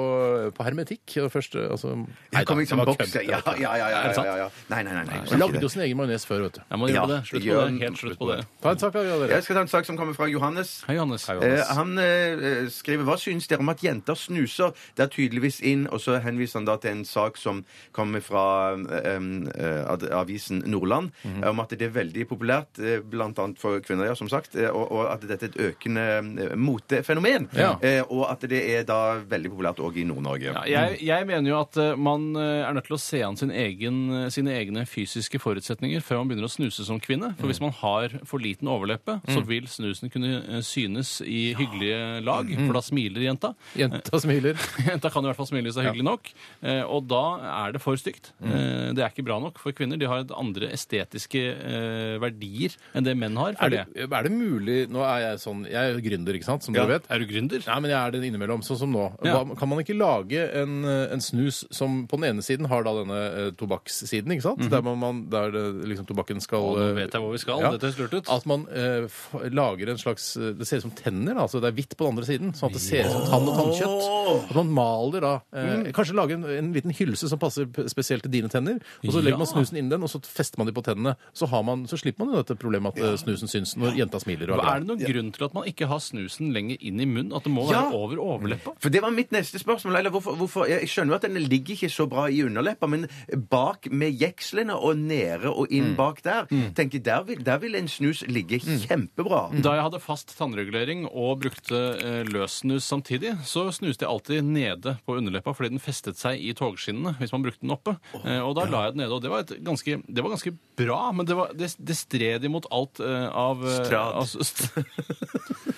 på hermetikk. Først, altså, Ja, kom ikke det var boks. Ja, det ja, ja, ja, Er det ja, sant? ja, ja. Nei, nei, nei. nei, Vi lagde jo sin egen majones før, vet du. Jeg må gjøre Ja, det. Slutt på det. Helt slutt på det. Ta en sak, dere. Jeg skal ta en sak som kommer fra Johannes. Hei, Johannes. Eh, han eh, skriver Hva syns dere om at jenter snuser? Det er tydeligvis inn, og så henviser han da til en sak som kommer fra um, eh, avisen Nordland, mm -hmm. om at det er veldig populært, bl.a. blant annet for kvinner, ja, som sagt, og, og at dette er et økende motefenomen. Ja. Eh, og at det er da veldig populært òg i Nord-Norge. Ja, jeg, jeg mener jo at man er nødt til å se an sin egen, sine egne fysiske forutsetninger før man begynner å snuse som kvinne. For hvis man har for liten overleppe, så vil snusen kunne synes i hyggelige lag, for da smiler jenta. Jenta smiler. Jenta kan i hvert fall smile seg hyggelig nok. Eh, Og og da er det for stygt. Mm. Det er ikke bra nok for kvinner. De har andre estetiske eh, verdier enn det menn har. Er det, er det mulig Nå er jeg sånn Jeg er gründer, ikke sant, som Ja. dere vet. Er du gründer? Nei, men jeg er det innimellom, sånn som nå. Ja. Kan man ikke lage en, eh, en snus som på den ene siden har da denne eh, tobakkssiden, ikke sant? Der, man, man, der liksom tobakken skal Å, nå eh, vet jeg hvor vi skal. ja. Dette høres lurt ut. At man eh, lager en slags eh, Det ser ut som tenner. Altså det er hvitt på den andre siden. Sånn at det ser ut som tann og tannkjøtt. At man maler da eh, Kanskje lage en, en liten hylse som passer spesielt til dine tenner. Og så legger man snusen inn den, og så fester man de på tennene. Så, har man, så slipper man jo dette problemet at eh, snusen syns når jenta smiler. Og er er det noen grunn til at man ikke har snusen lenger inn i munnen? At det må Ja. være over overleppa? For Det var mitt neste spørsmål. Eller hvorfor, hvorfor, jeg skjønner jo at den ligger ikke så bra i underleppa, men bak med jekslene og nede og inn bak der, tenker jeg, der vil, der vil en snus ligge kjempebra. Da jeg hadde fast tannregulering og brukte eh, løssnus samtidig, så snuste jeg alltid nede på underleppa fordi den festet seg i togskinnene hvis man brukte den oppe. Eh, og da la jeg den nede, og det var, et ganske, det var ganske bra, men det, var, det, det stred imot alt eh, av, eh, Strad. av, st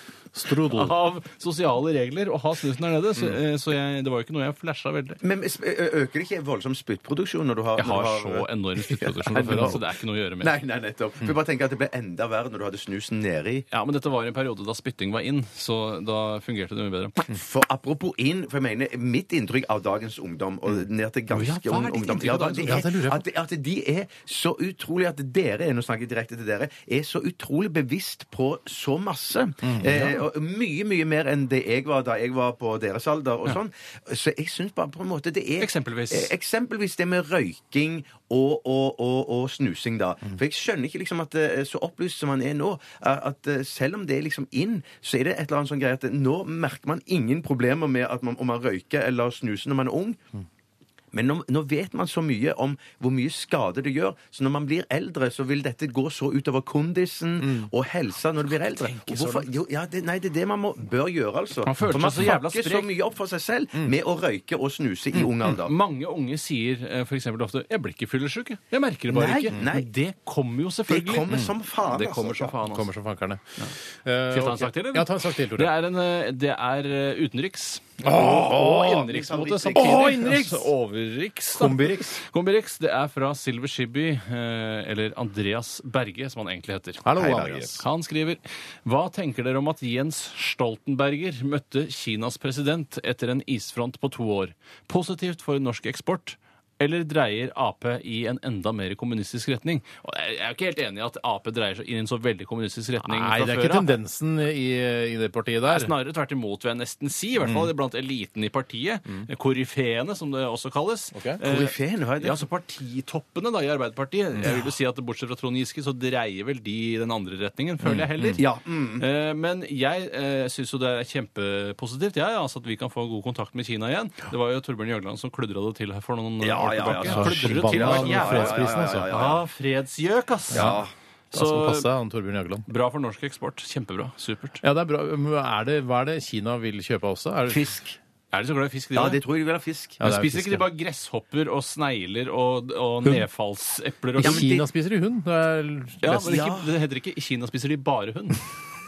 Strudel. av sosiale regler å ha snusen der nede, så, eh, så jeg, det var jo ikke noe jeg flasha veldig. Men ø- øker det ikke voldsom spyttproduksjon når du har Jeg har når du så enorm spyttproduksjon Ja, fra før, no. så det er ikke noe å gjøre med. Nei, nei, nettopp. For jeg bare tenker at det ble enda verre når du hadde snusen nedi. Ja, men dette var en periode da spytting var inn, så da fungerte det mye bedre. For apropos inn, for jeg mener, mitt inntrykk av dagens ungdom, og ned til ganske Ja, hva er ung ditt ungdom inntrykk av da, dagens det ungdom? Ja, det lurer jeg er, på. at, at de er så utrolig At dere er, nå snakker jeg direkte til dere, er så utrolig bevisst på så masse. Mm, eh, og mye, mye mer enn det jeg var da jeg var på deres alder og sånn. Så jeg syns bare på en måte det er Eksempelvis? Eh, Eksempelvis det med røyking og, og, og, og snusing, da. Mm. For jeg skjønner ikke liksom at eh, så opplyst som man er nå, at eh, selv om det er liksom inn, så er det et eller annet sånn greie at nå merker man ingen problemer med at man, om man røyker eller snuser når man er ung. Men nå, nå vet man så mye om hvor mye skade det gjør, så når man blir eldre, så vil dette gå så utover kondisen Mm. og helsa når du blir eldre. Hvorfor, jo, ja, det, nei, det er det man må, bør gjøre, altså. Man føler For man seg så jævla fucker så mye opp for seg selv Mm. med å røyke og snuse i ung alder. Mange unge sier f.eks. for eksempel ofte 'jeg blir ikke fyllesyk'. jeg. Merker det bare Nei, ikke. nei. Men det kommer jo selvfølgelig. Det kommer som faen, Det kommer som altså. Kommer Altså. som fankerne. Skal jeg ta en sak til, eller? Ja, ta en sak til, Det Tore. er, en, eh, det er eh, utenriks. Og innenriks, på en måte. Å, innenriks! Altså, Overriks. da. Kombiriks. Kombiriks. Det er fra Silver Shibby, eh, eller Andreas Berge, som han egentlig heter. Hallo, Hei, Andreas. Han skriver Hva tenker dere om at Jens Stoltenberger møtte Kinas president etter en isfront på to år? Positivt for norsk eksport? Eller dreier Ap i en enda mer kommunistisk retning? Og jeg er jo ikke helt enig i at Ap dreier seg inn i en så veldig kommunistisk retning Nei, fra det er før ikke tendensen i, i det partiet er der. snarere tvert imot, vil jeg nesten si. I hvert fall blant eliten i partiet. Koryfeene, som det også kalles. Ok. Eh, Koryfeene, hva er det? Ja, altså partitoppene da, i Arbeiderpartiet. Jeg vil jo si at Bortsett fra Trond Giske, så dreier vel de i den andre retningen, føler jeg heller. Ja, mm. Eh, Men jeg eh, syns jo det er kjempepositivt jeg, altså at vi kan få god kontakt med Kina igjen. Det var jo Torbjørn Jagland som kludra det til her for noen Ja, år ja, ja, ja. til forbanna hver fredsprisen, altså. ja, ja, Ja, fredsgjøk, ass. Ja. Så passe, han Torbjørn Jagland. bra for norsk eksport. Kjempebra. Supert. Ja, det er bra. Men Er det, hva er det Kina vil kjøpe også? Er det, Fisk. Er de så glad i fisk, de Ja, de det tror jeg de vil ha fisk. Ja, Men er spiser fisk, ikke de bare gresshopper og snegler og, og nedfallsepler og Ja, men de- Kina spiser de hund. Det er Ja, men ikke, det heter ikke i Kina spiser de bare hund.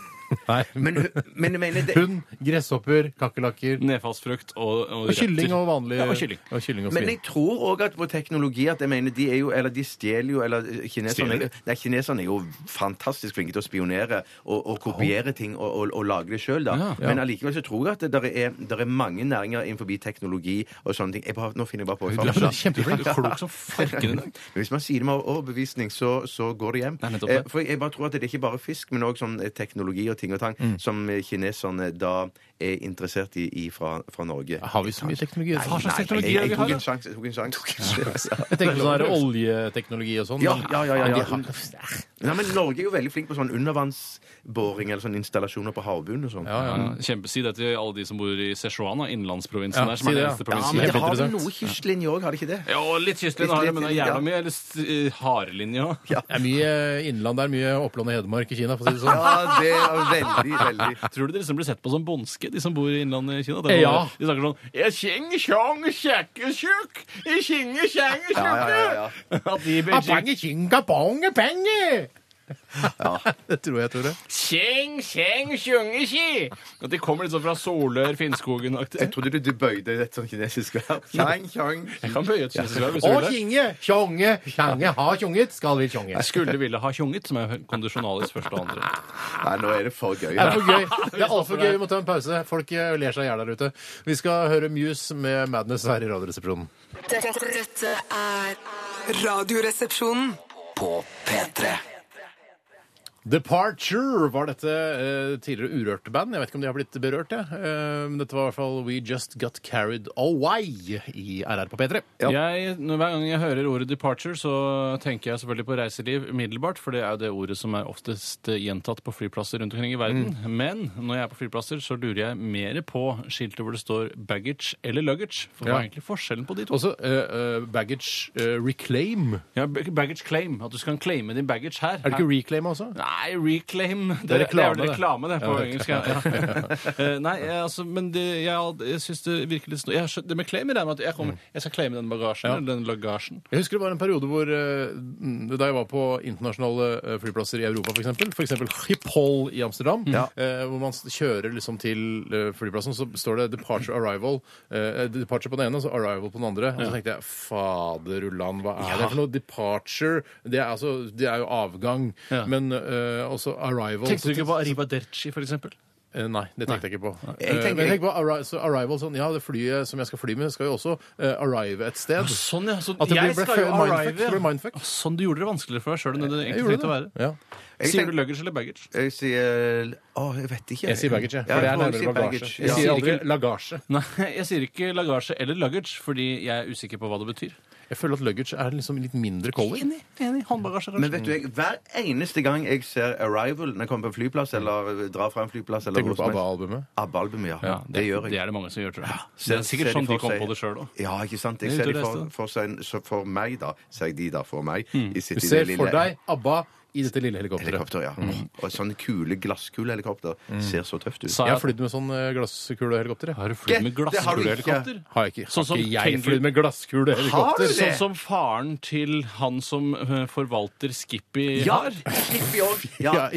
Nei, Men, men mener det, Hund, gresshopper, kakerlakker Nedfallsfrukt og, og, og kylling og vanlig Ja, og kylling. Og kylling og Men jeg tror òg at på teknologi at jeg mener de er jo Eller de stjeler jo Eller kineserne Nei, kineserne er jo fantastisk flinke til å spionere og, og kopiere ting og, og, og lage det sjøl, da. Ja. Men allikevel så tror jeg at det der er, der er mange næringer innenfor teknologi og sånne ting. Jeg bare, nå finner jeg bare på. Du er kjempeflink. Er klok som farken. Men hvis man sier det med overbevisning, så, så går det hjem. Nei. Eh, for jeg bare tror at det er ikke bare fisk, men òg sånn teknologi og ting og tang Mm. som kineserne da er interessert i, i fra, fra Norge. Har vi så mye teknologi? Nei, Nei, teknologi jeg, jeg, jeg, tok en sjanse. Jeg tok en sjanse. Jeg tenker på sånn oljeteknologi og sånn. Ja, ja, ja, ja, ja. har- Nei, men Norge er jo veldig flink på sånn undervannsboring eller sånn installasjoner på havbunnen og sånn. Ja, ja. Ja, kjempe, si det til alle de som bor i Sichuan, innlandsprovinsen Ja, der, som er det, den ja. eneste Ja, men det har vel noe kystlinje òg, har det ikke det? Jo, litt kystlinje har det, men det er Ja. jævla mye eller eh, harelinje òg. Ja, Det er mye innland, det er mye Oppland og Hedmark i Kina, for å si det sånn. ja det er veldig, veldig Tror du de liksom blir sett på som bondske, de som bor i innlandet i Kina? Det er Ja. sånn- De snakker sånn Jeg kjeng, tjong, kjekke, tjukk, jeg kjenge, kjenge, Ja, ja, ja, ja. At de kinga, penge! Det tror jeg, Tore. Kjeng, kjeng, sjungeski! At de kommer litt sånn fra Solør, Finnskogen-aktig. Jeg trodde du, du bøyde et sånt kinesisk verb. Tjang, tjang. Jeg kan bøye et kinesisk verb hvis du Å, det. kinge, tjonge, tjange, ha tjonget, skal vi tjonge. Jeg skulle ville ha tjonget, som er kondisjonalis første og andre. Nei, nå er det for gøy. Det er for gøy. Det er altfor gøy. Vi må ta en pause. Folk eh, ler seg i hjel der ute. Vi skal høre Muse med Madness her i Radioresepsjonen. Dette, dette er Radioresepsjonen. På P3 Departure var dette eh, tidligere urørte band. Jeg vet ikke om de har blitt berørt, jeg. Eh, men dette var i hvert fall We Just Got Carried Away i RR på P3. Jeg, når, hver gang jeg hører ordet 'departure', så tenker jeg selvfølgelig på reiseliv umiddelbart, for det er jo det ordet som er oftest eh, gjentatt på flyplasser rundt omkring i verden. Men når jeg er på flyplasser, så lurer jeg mer på skiltet hvor det står 'baggage' eller 'luggage'. For hva Ja. er egentlig forskjellen på de to? Også eh, eh, baggage eh, reclaim. Ja, bag- baggage claim. At du skal claime din baggage her. Er det ikke reclaim også? Nei, reclaim Det, er reklame, det er reklame, det, på engelsk. Ja. Eh, Nei, jeg, altså, men det, jeg, jeg syns det virker litt sno- Det med claim er det med at jeg, kommer, jeg skal claime den bagasjen eller den lagasjen. Jeg husker det var en periode hvor eh, da jeg var på internasjonale eh, flyplasser i Europa, f.eks. F.eks. Schiphol i Amsterdam, ja. hvor man kjører liksom til eh, flyplassen, så står det 'departure arrival'. eh, departure på den ene, og så 'arrival' på den andre. Og så tenkte jeg faderullan, hva er det for noe? Departure, det er, altså, det er jo avgang. Men eh, også 'arrival' Tenkte du ikke på Arrivederci, for eksempel? Eh, Nei, det tenkte jeg ikke på. Jeg Eh, tenker- Men jeg tenker på arri så arrival sånn, Ja, det flyet som jeg skal fly med, skal jo også eh, arrive et sted. Sånn, ja. Så At det jeg ble, ble skal jo mindfuck. arrive. Det ble mindfuck. Sånn du gjorde det vanskeligere for deg sjøl enn det det Jeg egentlig gjorde trengte å være. det. Ja. Jeg Sier tenker- du luggage eller baggage? Jeg sier Å, jeg vet ikke. Jeg sier baggage, jeg. Ja, For det er jeg nærmere si bagasje. baggage, Jeg ja. sier aldri lagasje. Nei, jeg sier ikke lagasje eller luggage, fordi jeg er usikker på hva det betyr. Jeg føler at luggage er liksom litt mindre collie. Enig. enig. Håndbagasje, Men vet du, jeg, hver eneste gang jeg ser Arrival når jeg kommer på en flyplass eller drar fra en flyplass eller Tenker du på ABBA-albumet? ABBA-albumet, ja. Ja, det, gjør jeg. Det er det mange som gjør, tror jeg. Ser- det er sikkert sånn de de kommer kom seg- på det sjøl òg. Ja, ikke sant? Jeg ser er de for, for, seg, for meg, da. Ser jeg de da for meg. Mm. i sitt- Du ser lille. for deg ABBA i dette lille helikopteret. Helikopter, ja. Og sånne kule glasskulehelikopter ser så tøft ut. Sa Jeg har flydd med sånn eh, glasskulehelikopter. Har du flydd med Det har du ikke. glasskulehelikopter? Har jeg ikke. Sånn som har ikke jeg Tengu- flydd med glasskulehelikopter? Har du det? Sånn som faren til han som eh, forvalter Skippy Ja! har. Skippy òg. Ja. Ja,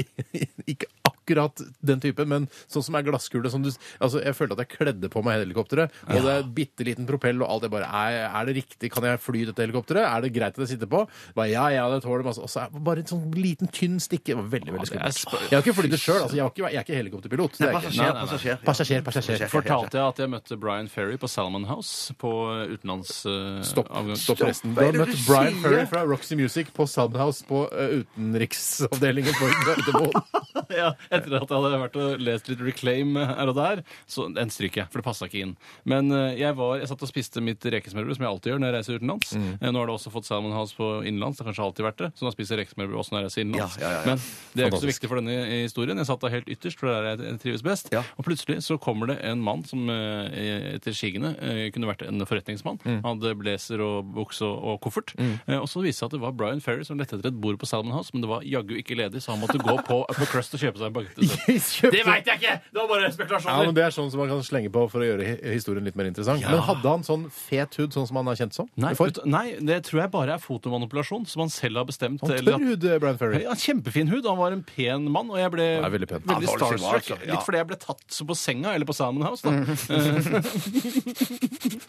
ikke akkurat den typen, men sånn som er glasskule. Som du, altså, jeg følte at jeg kledde på meg helikopteret, og det er bitte liten propell og alt. Jeg bare, er, er det riktig? Kan jeg fly dette helikopteret? Er det greit at jeg sitter på? Bare, ja, ja, det tåler masse. Og så er det bare en sånn liten, tynn stikke. Det var veldig, veldig skummelt. Jeg har ikke flydd det sjøl. Altså, jeg, ikke- jeg er ikke helikopterpilot. Det Nei, er ikke. passasjer, passasjer. Passasjer, passasjer. Fortalte jeg at jeg møtte Brian Ferry på Salmon House på utenlands... Uh, Stopp, stopp forresten. Du har møtt Brian? Ferry fra Roxy Music på Subhouse på uh, utenriksavdelingen på Gardermoen. ja, etter at jeg hadde vært og lest litt Reclaim her og der. Så den stryker jeg, for det passa ikke inn. Men eh, jeg var, jeg satt og spiste mitt rekesmørbrød, som jeg alltid gjør når jeg reiser utenlands. Mm. Eh, Nå har det også fått Salmon House på innenlands. Det har kanskje alltid vært det. Så nå spiser jeg rekesmørbrød også når jeg reiser innenlands. Ja, ja, ja. Men det er ikke så viktig for denne historien. Jeg satt da helt ytterst, for det er der jeg trives best. Og plutselig så kommer det en mann som eh, etter sigende eh, kunne vært en forretningsmann. Mm. Han hadde blazer og bukse og, og koffert. Mm. Og så viste det seg at det var Brian Ferry som lette etter et bord på Salmon House, men det var jaggu ikke ledig, så han måtte gå på Upper Crust og kjøpe seg en isteden. Det veit jeg ikke! Det var bare Ja, spekulasjoner. men Det er sånn som man kan slenge på for å gjøre historien litt mer interessant. Men hadde han sånn fet hud, sånn som han er kjent som? Nei, ut, nei, det tror jeg bare er fotomanipulasjon, som han selv har bestemt. Han eller tørr hud, eh, Brian Ferry. Ja, Kjempefin hud. Han var en pen mann, og jeg ble nei, veldig pen. veldig Ja, starstruck. Ja. Litt fordi jeg ble tatt så på senga, eller på Salmon House. da.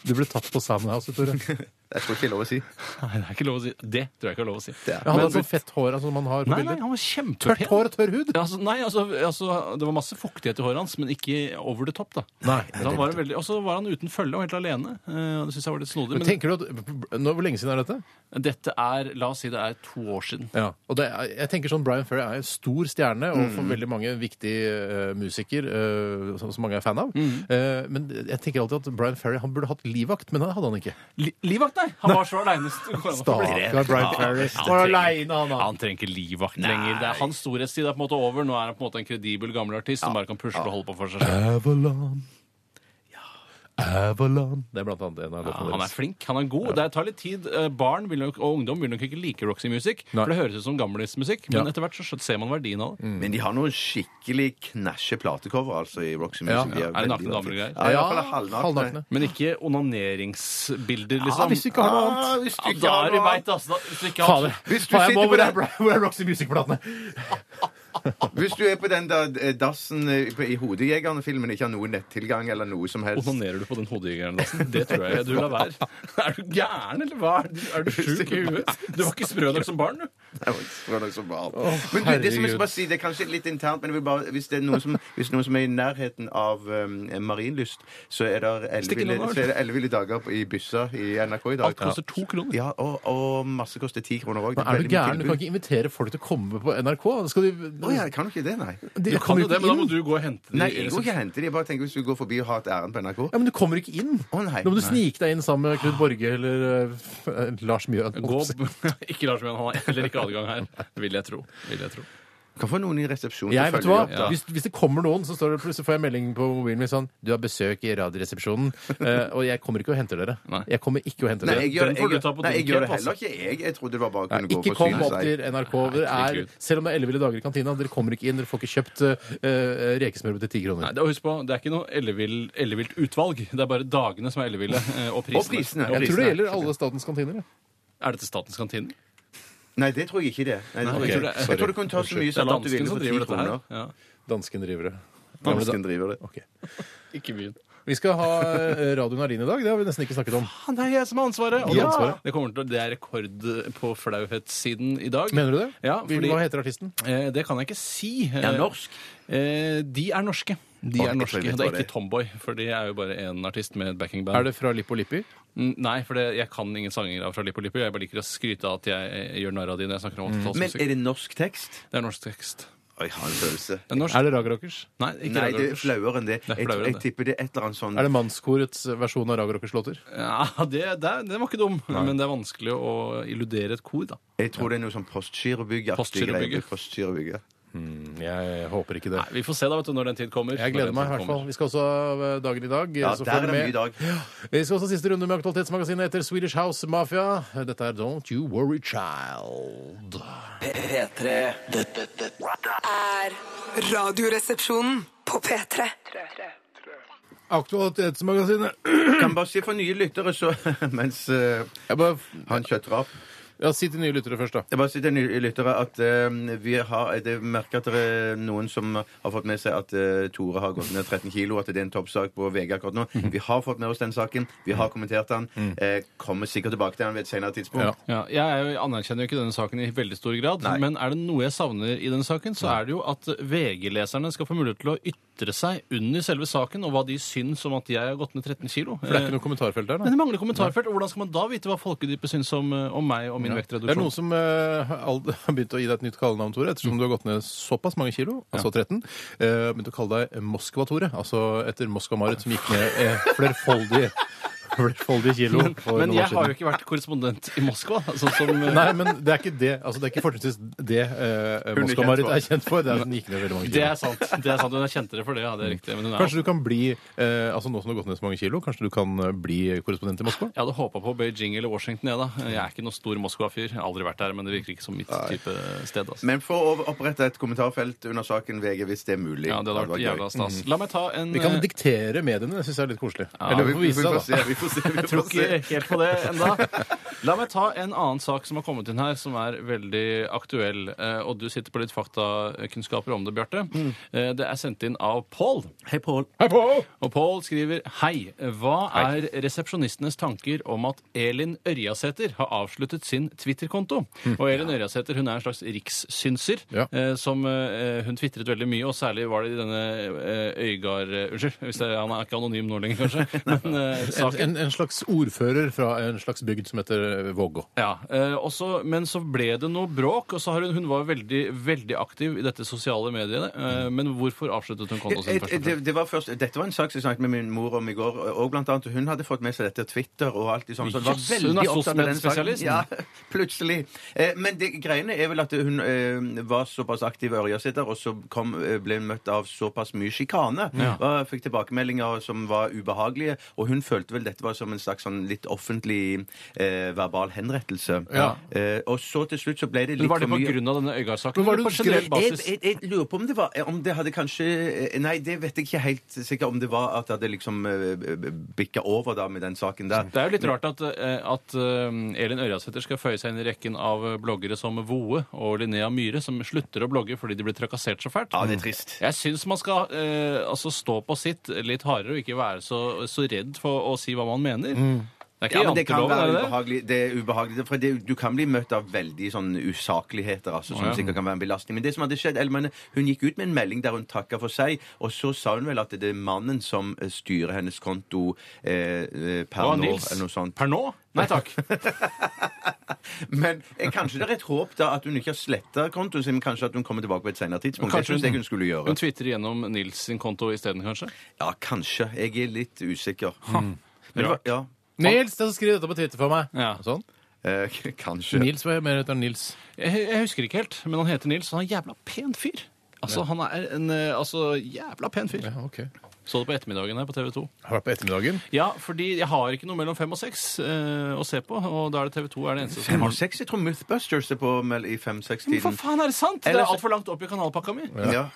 Du ble tatt på Salmon House, Tore. Ikke det er lov å si. Nei, det er ikke lov å si. Det tror jeg ikke er lov å si. Ja, hadde han sånn fett hår altså, man har på Nei, nei, han var kjempepen. Tørt hår og tørr hud? Ja, altså, nei, altså, altså, Det var masse fuktighet i håret hans, men ikke over the top. da. Nei. Så han var en veldig, og så var han uten følge og helt alene. Eh, det synes jeg var litt snodig. Men Men, tenker du at, nå, Hvor lenge siden er dette? dette er la oss si det er to år siden. Ja, og det er, jeg tenker sånn Brian Ferry er en stor stjerne, og Mm. for veldig mange viktig eh, musiker eh, som, som mange er fan av. Mm. Eh, men jeg tenker alltid at Brian Ferry han burde hatt livvakt, men det hadde han ikke. Li livvakt, nei! Han var så aleine. Stakkar Brian Ferry. Han var han da. Han trenger ikke livvakt lenger. Det er Hans storhetstid er på en måte over. Nå er han på en måte en kredibel gammel artist som bare kan pusle og holde på for seg selv. Avalon. Avalon. Det er blant annet en av Ja, han er flink, han er god. Det tar litt tid. Eh, Barn vil nok, og ungdom vil nok ikke like Roxy Music, Nei. for det høres ut som gamlismusikk. Men Ja. etter hvert så ser man verdien av det. Men de har noen skikkelig knæsje platecover altså, i Roxy Music. Ja. De Er det nakne damer og greier? Ja, halvnakne. halvnakne. Men ikke onaneringsbilder, liksom? Ja, liksom. hvis du ikke har noe annet. Ah, hvis du Ja, ikke har er noe altså. Hvis du ikke har Fader. Hvis du Faen, jeg må, sitter på hvor, er, den- Bra- hvor er Roxy Music-platene? Hvis du er på den der eh, dassen eh, i Hodejegerne-filmen, ikke har noen nettilgang eller noe som helst Onanerer du på den Hodejegerne-dassen? Det tror jeg du lar være. Er du gæren, eller hva? Er du, er du sjuk i huet? Du var ikke sprø nok som barn, du. Jeg var ikke sprø nok som barn. Men du, det som jeg skal bare si, det er kanskje litt internt, men jeg vil bare, hvis det er noen som, noen som er i nærheten av um, marinlyst, så er det elleville dager i Byssa i NRK i dag. Alt koster to kroner. Ja, og, og masse koster ti kroner òg. Er du gæren? Du kan ikke invitere folk til å komme på NRK. Skal de, Å ja, kan jo ikke det, nei? Du Du kan kommer jo det, men da må inn. du gå og hente dem. Nei, jeg går ikke og henter de. Jeg bare tenker hvis du går forbi og har et ærend på NRK. Ja, men du kommer ikke inn. Å, nei, Nå må du nei. snike deg inn sammen med Knut Borge eller eh, Lars Mjøen. Gå, ikke Lars Mjøen, han har heller ikke adgang her. Vil jeg tro. Vil jeg tro. Kan få noen i resepsjonen til å vet du følge hva? opp. da. Hvis, hvis det kommer noen, så står det plutselig får jeg melding på mobilen min sånn Du har besøk i Radioresepsjonen, eh, og jeg kommer ikke og henter dere. Nei. Jeg kommer ikke og henter Nei, dere. jeg gjør, Den jeg, får du ta på nei, din jeg gjør det heller ikke. Jeg, jeg trodde det var bare å Nei, kunne gå ikke kom opp til NRK. Dere er, herregud. selv om det er elleville dager i kantina, dere kommer ikke inn. Dere får ikke kjøpt uh, rekesmørbrød til ti Nei, kroner. det, husk på, det er ikke noe ellevill- ellevilt utvalg. Det er bare dagene som er elleville. eh, Og prisene. Og prisene. Jeg tror det gjelder alle statens kantiner. ja. Er dette Statens kantine? Nei, det tror jeg ikke det. Nei, det tror jeg, ikke. sorry. jeg tror du kunne ta så mye Det er salat du dansken som for ti driver dette her. kroner. Ja. Dansken driver det. Dansken driver det. Ok. Ikke byen. Vi skal ha eh, Radio Narin i dag. Det har vi nesten ikke snakket om. Han er jeg som har ansvaret! Og Ja. det- ansvaret. Det, kommer til, å- det er rekord på flauhetssiden i dag. Mener du det? Ja, fordi- Hva heter artisten? Eh, det kan jeg ikke si. Det er norsk. Eh, de er norske. De er norske. jeg Det er ikke Tomboy, for de er jo bare én artist med et backingband. Er det fra Lippo Lippi? Mm, Nei, for det, jeg kan ingen sanger av fra Lippo Lippi. Jeg bare liker å skryte av at jeg, eh, gjør narr av de når jeg snakker om Men 80-tallsmusikk. er det norsk tekst? Det er norsk tekst. Oi, jeg har en følelse. Det er norsk. Er det Ragerockers? Nei, ikke Nei, det er flauere enn det. Det er Jeg, flauere enn jeg tipper det er et eller annet sånn Er det mannskorets versjon av Ragerockers låter? Ja, det, det, det var ikke dum, men det er vanskelig å illudere et kor, da. Jeg tror det er noe sånn postgirobygg. Postgirobygg. Postgirobygg. Jeg håper ikke det. Nei, Vi får se da, vet du, når den tid kommer. Jeg gleder meg i hvert fall. Vi skal også eh, dagen i dag. Ja, så der følg er det med. mye i dag. Vi skal også siste runde med Aktualitetsmagasinet etter Swedish House Mafia. Dette er Don't You Worry Child. P3 Dette dette Er Radioresepsjonen på P3. Aktualitetsmagasinet. Kan bare si for nye lyttere, så mens eh, Jeg bare han kjøtter opp ja, Si til nye lyttere først, da. Jeg bare sier til nye lyttere at eh, vi har Jeg merker at det er noen som har fått med seg at eh, Tore har gått ned 13 kilo, at det er en toppsak på VG akkurat nå. Mhm. Vi har fått med oss den saken. Vi har kommentert den. Eh, kommer sikkert tilbake til den ved et senere tidspunkt. Ja. Ja, jeg er jo, anerkjenner jo ikke denne saken i veldig stor grad, Nei. men er det noe jeg savner i denne saken, så er det jo at VG-leserne skal få mulighet til å ytre seg under selve saken, og hva de syns om at jeg har gått ned 13 kilo. For det er ikke noe kommentarfelt der, Men da. det mangler kommentarfelt, og hvordan skal man da vite hva folkedypet syns om, eh, om meg og min Det er noe som eh, all- har begynt å gi deg et nytt kallenavn, Tore, ettersom du har gått ned såpass mange kilo, altså 13. Uh, begynt å kalle deg Moskva-Tore, altså etter Moskva-Marit, som gikk ned eh, flerfoldige, flerfoldige kilo for Men noen år jeg har jo siden. ikke vært korrespondent i Moskva. Sånn som eh, Nei, men det er ikke det. Altså, det er ikke fortrinnsvis det eh, Hun er Moskva-Marit for. er kjent for. Det er at hun gikk ned veldig mange Det er sant. det er sant, Hun er kjentere for det, ja. det er riktig. Men hun er Kanskje du kan bli eh, altså Nå som du har gått ned så mange kilo, kanskje du kan eh, bli korrespondent i Moskva? Jeg hadde håpa på Beijing eller Washington. Jeg, da. jeg er ikke noe stor Moskva-fyr. Jeg har aldri vært der, men det virker ikke som mitt type sted. Altså. Men for å opprette et kommentarfelt under saken VG, hvis det er mulig. Ja, det hadde vært jævla stas. La meg ta en Vi kan eh, diktere mediene. Det syns jeg er litt koselig. Ja, Eller vi, vi får vise vi, får seg, se, da. vi får se. Vi Jeg tror se. ikke helt på det enda. La meg ta en annen sak som har kommet inn her, som er veldig aktuell. Eh, Og du sitter på litt faktakunnskaper om det, Bjarte. Eh, Det er sendt inn av Pål. Hei, Pål. Og Pål skriver Hei. Hva er resepsjonistenes tanker om at Elin Ørjasæter har avsluttet sin Twitter-konto? Og Elin Ørjasæter hun er en slags rikssynser Ja. eh, som eh, hun tvitret veldig mye, og særlig var det i denne eh, Øygard eh, Unnskyld, hvis det, han er ikke anonym nå lenger, kanskje. Men eh, En, saken en, en slags ordfører fra en slags bygd som heter eh, Vågå. Ja, eh, og så- Men så ble det noe bråk, og så har hun, hun var veldig veldig aktiv i dette sosiale mediene. Eh, men hvorfor avsluttet hun kontoen sin først og det, fremst? det var først, dette var en sak som jeg snakket med min mor om i går. Og blant annet, Hun hadde fått med seg dette Twitter og alt sånt. Så det var Jøss, veldig hun er opptatt av den saken. SOSMED-spesialist. Ja, plutselig. Eh, men det greiene er vel at hun eh, var såpass aktiv ørjasitter, og så kom, eh, ble hun møtt av såpass mye sjikane. Og fikk tilbakemeldinger som var ubehagelige. Og hun følte vel dette var som en slags sånn litt offentlig eh, verbal henrettelse. Ja. Eh, og så til slutt så ble det litt var det for på mye. grunn av denne Øygard-saken? Eller på generell Jeg, jeg, jeg lurer på om det var Om det hadde kanskje Nei, det vet jeg ikke helt sikkert om det var at det hadde liksom uh, bikka over da med den saken der. Det er jo litt rart at, eh, at eh, Elin Ørjasæter skal føye seg inn i rekken av bloggere som Voe og Linnea Myhre, som slutter å blogge fordi de blir trakassert så fælt. Ja, det er trist. Jeg syns man skal eh, altså stå på sitt litt hardere og ikke være så, så redd for å si hva man mener. Det er ikke Ja, men det kan være det det? ubehagelig. Det er ubehagelig for det, du kan bli møtt av veldig sånn usakligheter altså, som sikkert kan være en belastning. Men det som hadde skjedd, eller, men, hun gikk ut med en melding der hun takka for seg, og så sa hun vel at det er mannen som eh, styrer hennes konto eh, eh, per Hva, nå, Nils? eller noe sånt. Per nå? Nei takk. Men eh, kanskje det er et håp da at hun ikke har sletta kontoen sin, men kanskje at hun kommer tilbake på et senere tidspunkt. Kanskje det syns jeg hun skulle gjøre. Hun twitterer gjennom Nils sin konto isteden, kanskje? Ja, kanskje. Jeg er litt usikker. Men det var, ja, Nils, det skriver dette på Twitter for meg. Ja. Sånn. eh, kanskje. Nils, hva mer heter han? Nils? Jeg, jeg husker ikke helt, men han heter Nils, og han er en jævla pen fyr. Altså, Han er en eh, altså, jævla pen fyr. Ja, ok. Så det på ettermiddagen her på TV 2. Har vært på ettermiddagen. Ja, fordi jeg har ikke noe mellom fem og seks eh, å se på, og da er det TV 2 er det eneste Fem som og har seks? Jeg tror Mythbusters er på mell- i Men fem-seks-tiden. for faen, er det sant? Det er altfor langt opp i kanalpakka mi. Ja.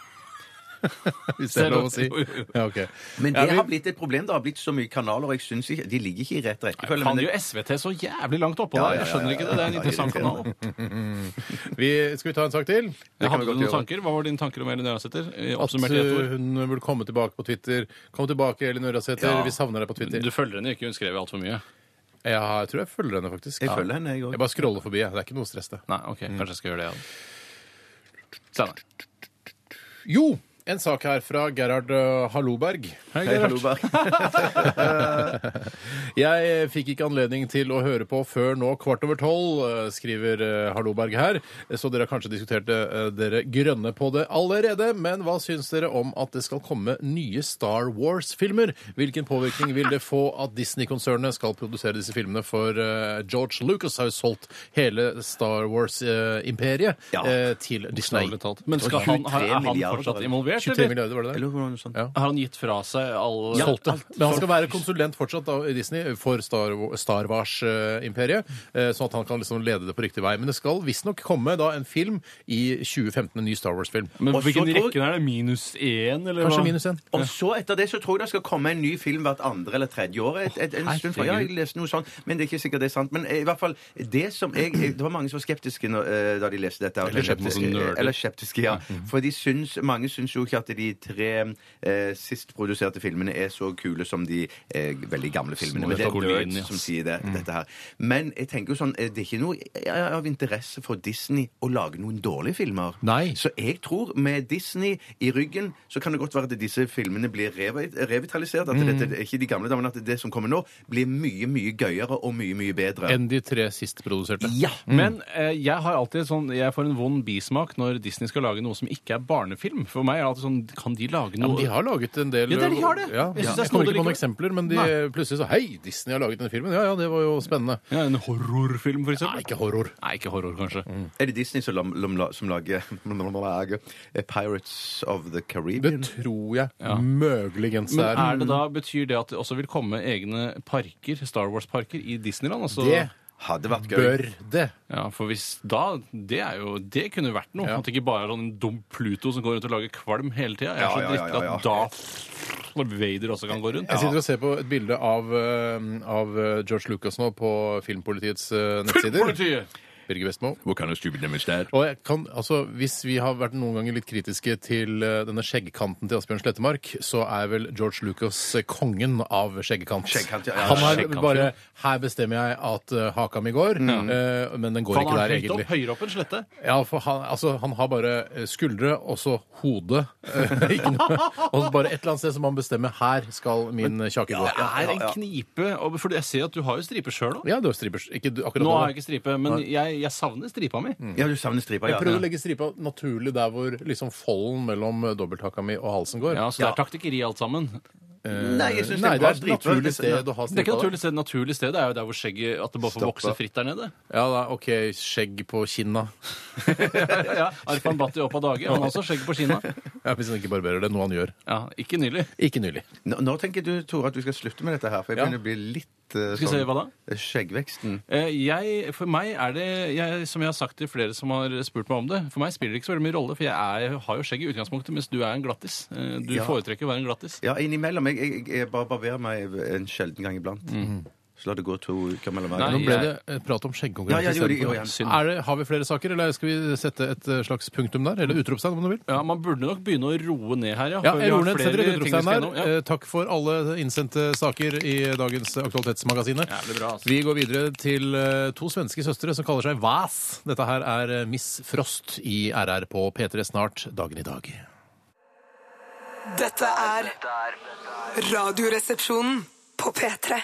Hvis det er lov å si. Ja, ok. Men Ja, det vi- har blitt et problem. Det har blitt så mye kanaler, og jeg synes ikke, de ligger ikke i rett rekkefølge. Kan men jo SVT så jævlig langt oppå Ja, der? ja, Jeg skjønner ja, ikke det. Det er en ja, ja, interessant irriterende. kanal. vi, skal vi ta en sak til? kan vi Hadde du godt noen gjøre. tanker? Hva var dine tanker om Elin Ørasæter? Eh, At Oppsummert i ett uh, hun burde komme tilbake på Twitter. Kom tilbake, Elin Ørasæter. Ja. Vi savner deg på Twitter. Du følger henne ikke, hun skrev altfor mye. Ja, jeg tror jeg følger henne, faktisk. Jeg Ja. følger henne, jeg òg. Jeg bare scroller forbi. jeg. Det er ikke noe stress, det. Nei, ok, kanskje jeg skal gjøre det, ja. Steinar. Jo! En sak her fra Gerhard uh, Halloberg. Hei, Gerhard. Jeg fikk ikke anledning til å høre på før nå kvart over tolv, eh, skriver eh, Halloberg her. Så dere har kanskje diskutert dere grønne på det allerede. Men hva syns dere om at det skal komme nye Star Wars-filmer? Hvilken påvirkning vil det få at Disney-konsernet skal produsere disse filmene? For George Lucas har jo solgt hele Star Wars-imperiet Ja. til Disney. Men skal han, 23 er han fortsatt eller? Involvert, 23 eller? milliarder, var det det? Eller noe sånt. Ja. Har han gitt fra seg alle Ja, solgte. Men han skal være konsulent fortsatt da, i Disney for Star, Star Wars-imperiet, sånn at han kan liksom lede det på riktig vei. Men det skal visstnok komme da en film i 2015, en ny Star Wars-film. Men Og så hvilken tror- rekke er det? Minus én, eller Kanskje hva? minus én. Og så etter det så tror jeg det skal komme en ny film hvert andre eller tredje år. Et, et, en stund fra. Ja, jeg leste noe sånt, men det er ikke sikkert det er sant. Men i hvert fall, det som jeg, jeg Det var mange som var skeptiske når, eh, da de leste dette. Eller skeptiske. Eh, Eller skeptiske, ja. For de syns, mange syns jo ikke at de tre eh, sist produserte filmene er så kule som de eh, veldig gamle filmene. Men det er Colleen, som sier det, dette her. Men jeg tenker jo sånn, eh, det er ikke noe av interesse for Disney å lage noen dårlige filmer. Nei. Så jeg tror med Disney i ryggen så kan det godt være at disse filmene blir revitalisert. At dette er ikke de gamle, damene, at det som kommer nå, blir mye, mye gøyere og mye, mye bedre. Enn de tre sist produserte. Ja! Men eh, jeg har alltid sånn, jeg får en vond bismak når Disney skal lage noe som ikke er barnefilm. For meg er alltid sånn Kan de lage Ja, noe men de har laget en del Ja, det er de har det. Ja, Jeg synes jeg, det er kommer snodig ikke på noen eksempler, men de Nei. plutselig så Hei, Disney har laget den filmen. Ja ja, det var jo spennende. Ja, En horrorfilm, for eksempel? Nei, ikke horror. Nei, ikke horror, kanskje. Er det Disney som, lam- lam- som lager, lager eh, Pirates of the Det Caribbean? tror jeg Ja. møgligens Men er. er det da, betyr det at det også vil komme egne parker, Star Wars-parker i Disneyland? Altså, Det Hadde vært gøy. bør det. Ja, for hvis da Det er jo Det kunne vært noe. Ja. At det ikke bare er sånn en dum Pluto som går rundt og lager kvalm hele tida. Jeg er Ja, så ja, ja, drittlei ja, at da Vader også kan gå rundt. Jeg sitter og ser på et bilde av, eh, av eh, George Lucas nå på Filmpolitiets eh, nettsider. Politiet! Birger Vestmo. Hvor kan du stupe dem i? Og jeg kan, altså, Hvis vi har vært noen ganger litt kritiske til eh, denne skjeggkanten til Asbjørn Slettemark, så er vel George Lucas eh, kongen av skjeggkant. Skjeggkant, ja, ja. Han har Skjeggkant, bare Her bestemmer jeg at eh, haka mi går, eh, men den går ikke er der, høyt opp, egentlig. høyere opp enn slette. Ja, for han, altså, han har bare eh, skuldre og så hode. eh, ikke noe. Og bare et eller annet sted som han bestemmer her skal min eh, kjake gå. Det er en knipe, og for jeg ser at du har jo striper sjøl òg. Ja, du har striper. Ikke du, akkurat nå. har jeg ikke stripe, men jeg, jeg savner stripa mi. Ja, du savner striper, Jeg prøver prøvde å legge stripa naturlig der hvor liksom folden mellom eh, dobbelthaka mi og halsen går. Ja, Så det er taktikkeri alt sammen. Nei, jeg synes Nei, det er et naturlig sted å ha Det er ikke stripa. naturlig sted. naturlig sted Det er jo der hvor skjegget at det bare får vokse fritt der nede. Ja, da, OK, skjegg på kinna. ja, Arfan Bhatti opp av dage. Han har også skjegg på kinna. Ja, Hvis han ikke barberer det, noe han gjør. Ja, Ikke nylig. Ikke nylig. Nå, nå tenker du, Tore, at vi skal slutte med dette her? For jeg Ja. begynner å bli litt eh, Skal vi se, hva da? Skjeggveksten. Eh, Jeg, for meg er det, jeg, som jeg har sagt til flere som har spurt meg om det, for meg spiller det ikke så veldig mye rolle, for jeg, er, har jo skjegg i utgangspunktet, mens du er en glattis. Eh, Du Ja. foretrekker å være en glattis. Ja, innimellom. Jeg, jeg, jeg bare barberer meg en sjelden gang iblant. Så la det gå to uker mellom hver. Nei, Nå ble det prat om skjeggkonkurranse Ja, ja, jo, det- jo, ja. Synd. Er det, har vi flere saker, eller skal vi sette et eh, slags punktum der? Eller utropstegn, om du vil? Ja, Man burde nok begynne å roe ned her, ja. Ja, for vi jeg har gjorde ned, flere setter et ting vi utropstegn skal der. gjennom. Ja. Eh, Takk for alle innsendte saker i dagens Aktualitetsmagasinet. Jævlig bra, altså. Vi går videre til eh, to svenske søstre som kaller seg VAS. Dette her er eh, Miss Frost i RR på P3 Snart dagen i dag. Dette er Radioresepsjonen på P3.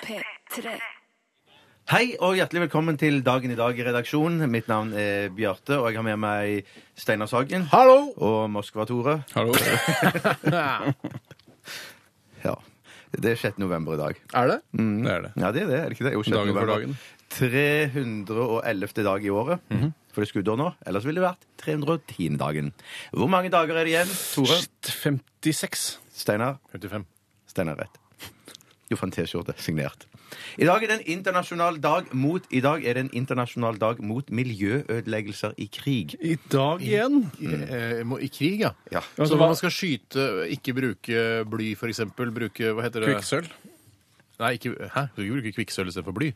Hei og hjertelig velkommen til Dagen i dag i redaksjonen. Mitt navn er Bjarte, og jeg har med meg Steinar Sagen. Hallo! Og Moskva-Tore. Hallo. Ja. Det er 6. november i dag. Er det? Det er det. Ja, det er det. Er det ikke det? Jo, 6. Dagen for november. dagen. 311. dag i året. For det er skuddår nå. Ellers ville det vært 310. dagen. Hvor mange dager er det igjen, Tore? 56. Steinar? 55. Steinar rett. Du får en T-skjorte signert. I dag er det en internasjonal dag mot I dag er det en internasjonal dag mot miljøødeleggelser i krig. I dag igjen? I, eh, må- I krig, ja. Ja. Så Altså, når hva- man skal skyte, ikke bruke bly, for eksempel. Bruke Hva heter det? Kvikksølv. Nei, ikke, hæ? Du skal ikke bruke kvikksølv istedenfor bly?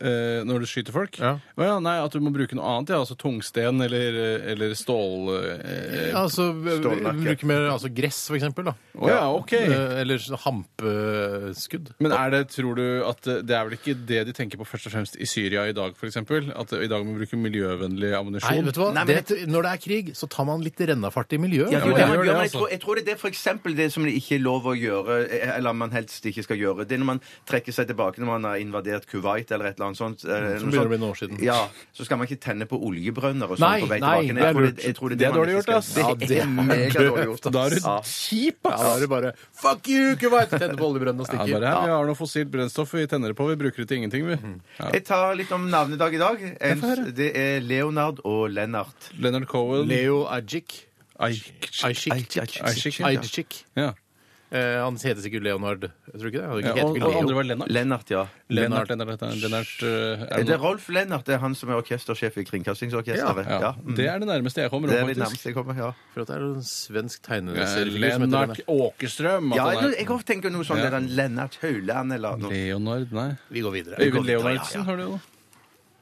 Eh, når du skyter folk? Ja. Å ja, nei, At du må bruke noe annet? ja, altså Tungsten eller, eller stål... Eh, Altså, Stålnakke. bruke mer altså gress, for eksempel. da. Å ja, ok. Eh, Eller sånn hampeskudd. Men er det, tror du at det er vel ikke det de tenker på først og fremst i Syria i dag, f.eks.? At i dag må vi bruke miljøvennlig ammunisjon? Nei, vet du hva? Nei, men det, når det er krig, så tar man litt rennafart i miljøet. Ja, det er det man gjør det, men jeg, altså. tror, jeg tror det er det for eksempel det som det ikke er lov å gjøre, eller man helst ikke skal gjøre. Det er når man trekker seg tilbake når man har invadert Kuwait eller et eller annet sånt. eh, Som begynner å bli noen år siden. Ja, så skal man ikke tenne på oljebrønner og sånn Nei, på vei nei, tilbake. det er Jeg tror lurt. jeg tror Det er man dårlig ikke gjort, ass. Det er det er mega dårlig gjort. Da er du Ja. kjip, Ja, da er det bare Fuck you, Kuwait! Tenne på oljebrønnen og Ja, bare her, Vi har noe fossilt brennstoff vi tenner det på. Vi bruker det til ingenting, vi. Ja. Jeg tar litt om navnedag i dag. En, det er Leonard og Lennart. Leonard Cohen Leo Ajik. Ajik. Ajik. Ajik. Ajik. Ja. Eh, han heter sikkert Leonard. tror du ikke det. Han Ja, heter og, ikke og andre var Lennart. Lennart, ja. Lennart, Lennart, Lennart, Lennart eh, er Det det er? Rolf Lennart. Det er han som er orkestersjef i Kringkastingsorkesteret. ja. Ja. mm. Det er det nærmeste jeg kommer Det er det faktisk. nærmeste jeg kommer, ja. For at det er en svensk som heter Lennart. Åkerstrøm. Ja, jeg, jeg også tenker noe sånn Ja. det er en Lennart Hauland eller noe. Leonard, nei. Vi går videre. Øyvind Leonardsen, har du jo.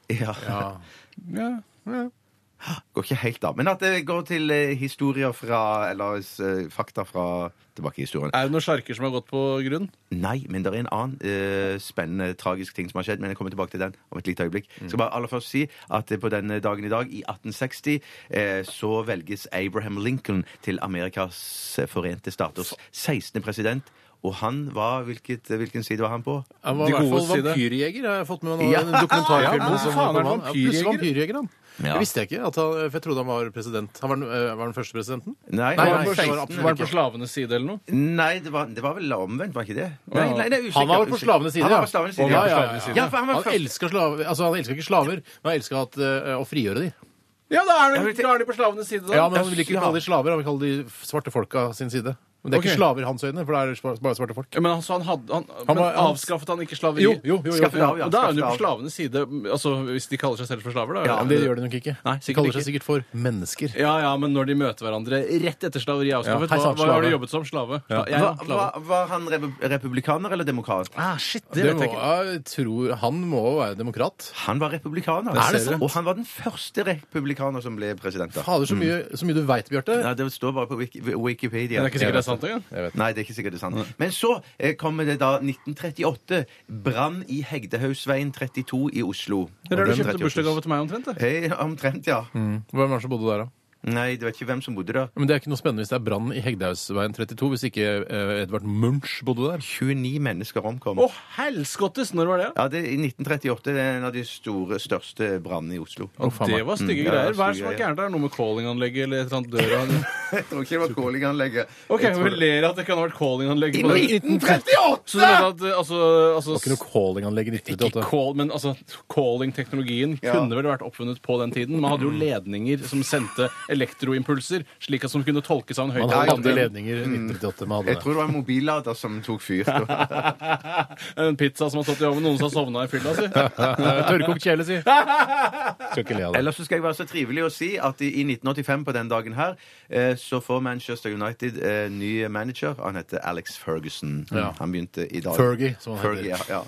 Ja. Ja. Ja. Går ikke helt av. Men at det går til eh, historier fra Eller eh, fakta fra tilbake i historien. Er det noen sjarker som har gått på grunn? Nei, men det er en annen eh, spennende, tragisk ting som har skjedd. Men jeg kommer tilbake til den om et lite øyeblikk. Jeg skal bare aller først si at eh, på denne dagen i dag, i 1860, eh, så velges Abraham Lincoln til Amerikas forente staters 16. president. Og han var Hvilket, hvilken side var han på? Han var i hvert fall vampyrjeger. har Jeg fått med meg nå, Ja. en dokumentarfilm. Ja, som faen, er. Ja, vampyrjeger? han. Ja. Det visste jeg ikke, at han, for jeg trodde han var president. Han var, den- øh, var den første presidenten? Nei, Nei, han nei, var var Var han på slavenes side eller noe? Nei, det var, det var vel omvendt, var ikke det? Nei, nei, nei, er usikker. Han var vel på slavenes side, Han ja. slavenes side, ja, ja. ja, ja. Ja, han var Han elska slaver, altså han elska ikke slaver, men han elska øh, å frigjøre de. Ja, da er de, da er de på slavenes side, da. Ja, men han vil ikke kalle de slaver, han vil kalle de svarte folka sin side. Men det er ikke slaver i hans øyne, for det er bare svarte folk. Ja, Men altså, han hadde han, Han men var- han- Avskaffet han ikke slaveri? Jo, jo, jo. jo, Skaffet av, ja. Og da er han jo på Skaffet av. slavenes side, altså hvis de kaller seg selv for slaver, da? Ja, men det gjør de nok ikke. Nei, de sikkert kaller seg sikkert for mennesker. Ja, ja, men når de møter hverandre rett etter slaveri er avskaffet, Ja, hei, hva, sant, hva har slave. du jobbet som? Slave? Ja. Ja, er Var, slave. hva, var han repu- republikaner eller demokrat? Ah, shit, det, Det vet må, jeg ikke. jeg tror, han må være demokrat. Han var republikaner. Er det sant? Og han var den første republikaner som ble president. da. Fader, så mye, så mye du veit, Bjarte. Nei, det står bare på Wiki- Wikipedia. Men det er ikke sikkert det er sant engang. Nei, det er ikke sikkert det er sant. Men så eh, kommer det da 1938. Brann i Hegdehaugsveien 32 i Oslo. Dere har du kjøpt bursdagsgave til meg omtrent? det? Hei, omtrent, ja. Hvem var det som bodde der, da? Nei, det vet ikke hvem som bodde der. Men Det er ikke noe spennende hvis det er brann i Hegdehaugsveien 32, hvis ikke eh, Edvard Munch bodde der. 29 mennesker omkom. Å, helskottes! Når var det? Ja, det er I 1938 det er en av de store, største brannene i Oslo. Å, faen det meg. var stygge Mm, ja, greier. Hva er det som var greier. gærent der? Noe med callinganlegget eller et eller annet døra? Jeg tror ikke det var callinganlegget. Ok, Jeg tror Vi ler at det kan ha vært callinganlegg I på 1938! Så du mener at eh, altså, altså Det var ikke noe callinganlegg i ikke 1938. call, men altså, calling-teknologien Ja. kunne vel vært oppfunnet på den tiden. Man hadde jo ledninger som sendte elektroimpulser, slik at som kunne tolkes av en Man høyttaler. hadde ledninger i 1938. Man hadde Jeg tror det var en mobillader som tok fyr. En pizza som har stått i ovnen, noen som har sovna i fylla si. Tørrkokt kjele, si. Skal ikke le av det. Ellers så skal jeg være så trivelig å si at i, i 1985 på den dagen her, eh, så får Manchester United eh, ny manager. Han heter Alex Ferguson. Ja. Han begynte i dag. Fergie, som han Fergie, heter. ja, ja.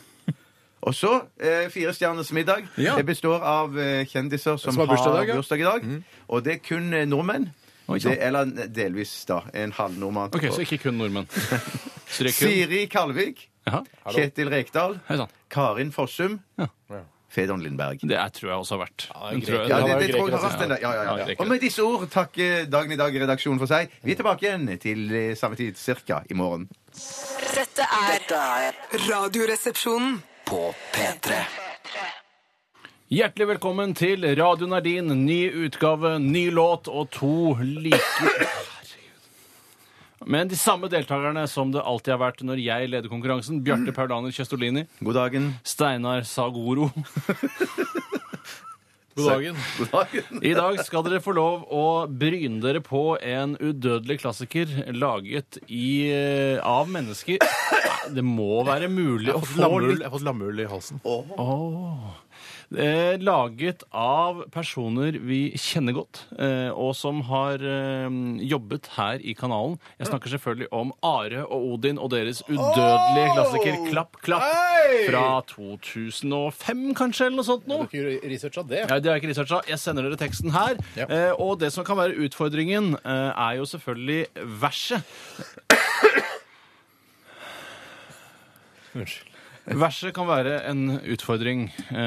Og så eh, Fire stjerners middag. Ja. Det består av eh, kjendiser som, Som har bursdag i dag, ja. Mm. bursdag i dag. Og det er kun eh, nordmenn. Oi, sant. Det, eller delvis, da. En halv nordmann. Ok, Så ikke kun nordmenn. Kun. Siri Kalvik. Jaha. Kjetil Rekdal. Hei sann. Karin Fossum. Ja. Fedon Lindberg. Det er, tror jeg også har vært. Ja, Den tror jeg- Ja, Det det, tror jeg har vært den der. Ja, ja, Ja, ja. Og med disse ord takker Dagen i dag-redaksjonen for seg. Vi er tilbake igjen til eh, samme tid cirka i morgen. Dette er Radioresepsjonen. På P3. Hjertelig velkommen til Radio Nardin. Ny utgave, ny låt og to like Men de samme deltakerne som det alltid har vært når jeg leder konkurransen. Bjarte Paulaner Kjøstolini. God dagen. Steinar Sagoro. God dagen. God dagen. I dag skal dere få lov å bryne dere på en udødelig klassiker laget i, eh, av mennesker. Det må være mulig å få litt jeg har fått lammehull i halsen. Eh, laget av personer vi kjenner godt, eh, og som har eh, jobbet her i kanalen. Jeg snakker selvfølgelig om Are og Odin og deres udødelige klassiker Klapp, klapp Hei! fra 2005, kanskje, eller noe sånt noe. nå. du ikke researcha det? Ja, det har jeg ikke researcha. Jeg sender dere teksten her. Ja. Eh, og det som kan være utfordringen, eh, er jo selvfølgelig verset. Unnskyld. Verset kan være en utfordring, eh,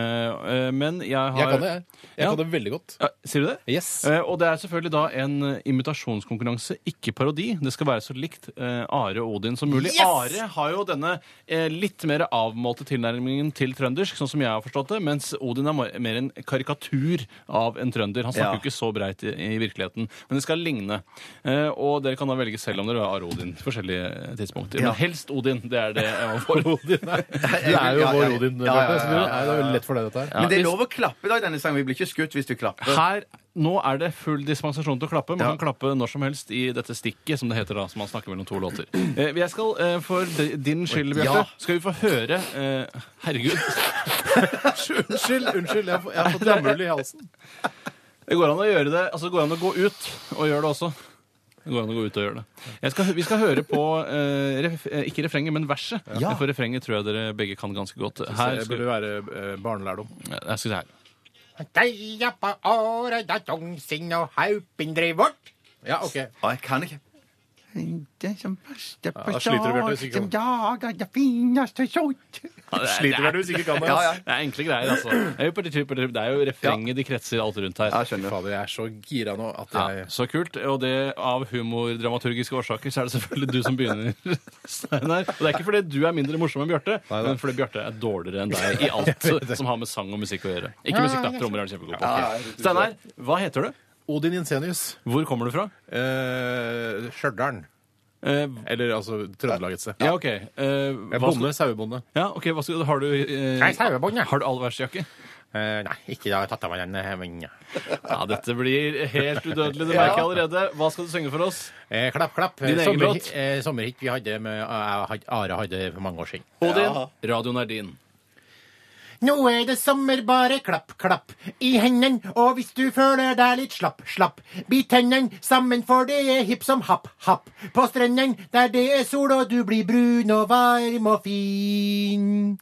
eh, men jeg har Jeg kan det, jeg. Jeg Ja. kan det veldig godt. Ja, sier du det? Yes. Eh, og det er selvfølgelig da en imitasjonskonkurranse, ikke parodi. Det skal være så likt eh, Are og Odin som mulig. Yes! Are har jo denne eh, litt mer avmålte tilnærmingen til trøndersk, sånn som jeg har forstått det, mens Odin er mer- mer en karikatur av en trønder. Han snakker Ja. jo ikke så breit i, i virkeligheten, men det skal ligne. Eh, og dere kan da velge selv om dere vil ha Are og Odin forskjellige tidspunkter. Ja. Men helst Odin. Det er det jeg må for. Odin, nei. Du er jo vår. Odin, Bjarte. så Det er lett for deg, dette her. Men det er lov å klappe da i denne sangen. Vi blir ikke skutt hvis du klapper. Her, nå er det full dispensasjon til å klappe. Man Ja. kan klappe når som helst i dette stikket, som det heter da, som man snakker mellom to låter. Eh, jeg skal, eh, for din skyld, Bjarte, Ja. skal vi få høre eh, Herregud. Unnskyld, unnskyld. Jeg har, fått- jeg har fått lammehull i halsen. Det går an å gjøre det. Altså, det går an å gå ut og gjøre det også. Det går an å gå ut og gjøre det. Jeg skal, vi skal høre på eh, ref, eh, ikke refrenget, men verset. Ja. For refrenget tror jeg dere begge kan ganske godt. Her Det skal, burde være eh, barnelærdom. jeg skal se her. Ja, OK. Jeg kan ikke. Den som beste Ja, sliter du, Bjarte, som dager det fineste sort. Ja, det er- Sliter du hvis ikke kan det? Ja, ja. Det er enkle greier, altså. Det er jo på det det er jo refrenget de kretser alt rundt her. Jeg skjønner. Fader, jeg er så gira nå at Ja, jeg så kult. Og det av humordramaturgiske årsaker så er det selvfølgelig du som begynner, Steinar. Og det er ikke fordi du er mindre morsom enn Bjarte, men fordi Bjarte er dårligere enn deg i alt som har med sang og musikk å gjøre. Ikke musikk, da. Trommer er du kjempegod på. Ja, ja, Steinar, hva heter du? Odin Jensenius. Hvor kommer du fra? Eh, Stjørdal. Eh, Eller altså Trøndelag et sted. ja, OK. Eh, Jeg er hva skal- bonde, sauebonde. Ja, ok, hva skal, har du, eh, Nei, sauebonde. har du allværsjakke? nei, ikke da. Tatt av meg den. eh, men, ja. Ja, Dette blir helt udødelig, det merker jeg allerede. Hva skal du synge for oss? Eh, klapp, klapp. Din egen låt? eh, sommerhit vi hadde med eh, Are hadde for mange år siden. Odin, radioen er din. Nå er det sommer, bare klapp, klapp i hendene. Og hvis du føler deg litt slapp, slapp, bit tennene sammen, for det er hipp som happ, happ. På strendene der det er sol, og du blir brun og varm og fin.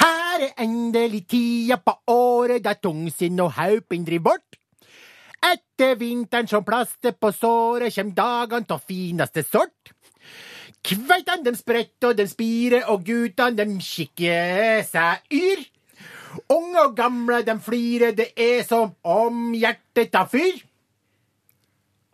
Her er endelig tida på året der tungsinn og haupen driver bort. Etter vinteren som plaster på såret, kjem dagene av fineste sort. Kveitene dem spretter og dem spirer, og guttene dem kikker seg yr. Unge og gamle dem flirer, det er som om hjertet tar fyr.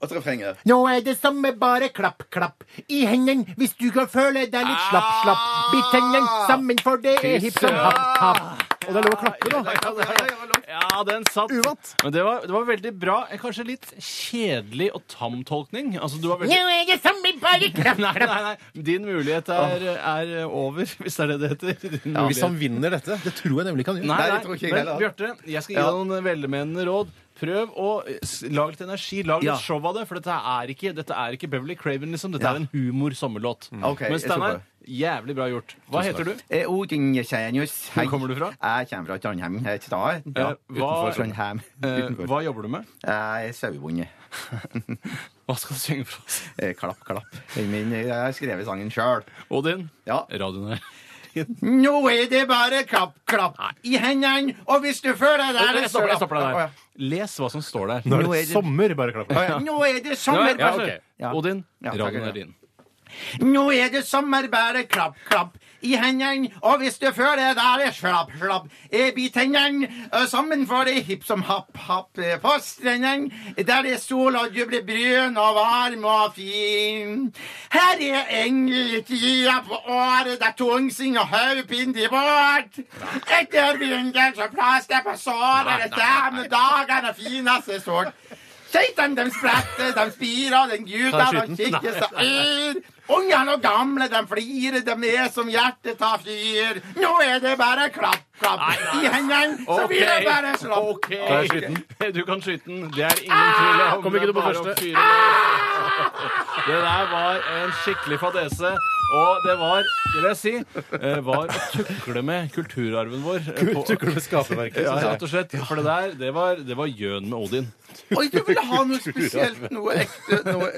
Og refrenget. Nå er det samme, bare klapp, klapp i hendene hvis du kan føle deg litt slapp, slapp. Bitt hendene sammen, for det er hipp som happ, happ. Og det er lov å klappe, da. Ja, den satt. Uvant. Men det var, det var veldig bra. Kanskje litt kjedelig og tam tolkning. Altså, du var veldig Nå er det samme, bare klapp, Nei, nei, nei. Din mulighet er, er over, hvis det er det det heter. Din Hvis mulighet. han vinner dette, det tror jeg nemlig ikke han gjør. Nei, nei, det tror ikke jeg men heller. Bjarte, jeg skal gi deg noen velmenende råd. Prøv å s- lage litt energi, lag litt Ja. show av det. For dette er ikke, dette er ikke Beverly Craven, liksom. Dette Ja. er en humor-sommerlåt. Ok, Men jeg skal Steinar, prøve. jævlig bra gjort. Hva heter du? Eh, Odin Kjenius. Hvor kommer du fra? Jeg kommer fra Trondheim. Jeg heter Stad. Ja, Eh, hva- utenfor Trondheim. Eh, Utenfor. hva jobber du med? Jeg er sauebonde. Hva skal du synge for oss? Eh, Klapp, klapp. Min, jeg har skrevet sangen sjøl. Odin, Ja. radioen her. Nå er det bare klapp, klapp i hendene, og hvis du føler deg Jeg stopper, jeg stopper deg der. Les hva som står der. Nå Nå er det sommer, bare klapp. Nå er det sommer. Ja, okay. Ja. Odin, radioen er din. Nå er det sommer, bare klapp, klapp i hendene. Og hvis du føler det, er det slapp, slapp, i bit tennene eh, sammen for det hipp som happ, happ på strendene. Der det er sol og du blir brun og varm og fin. Her er endelig på året der tungsing og hodepine bort. Etter vinteren så plaster på såret, det med dagene fineste sort. Keitene de spretter, de spirer, den gudene de kikker seg yr. Ungene og gamle, de flirer, de er som hjertet tar fyr. Nå er det bare klapp, klapp i hendene, så blir det bare slå. Ok. Kan jeg skyte den? Du kan skyte den. Det er ingen tvil om. Kom ikke du på første? Det der var en skikkelig fadese. Og det var, det vil jeg si, eh, var å tukle med kulturarven vår. Tukle med skaperverket. Ja, rett og slett. For det der, det var, det var gjøn med Odin. Oi, du ville ha noe spesielt, noe ekte, noe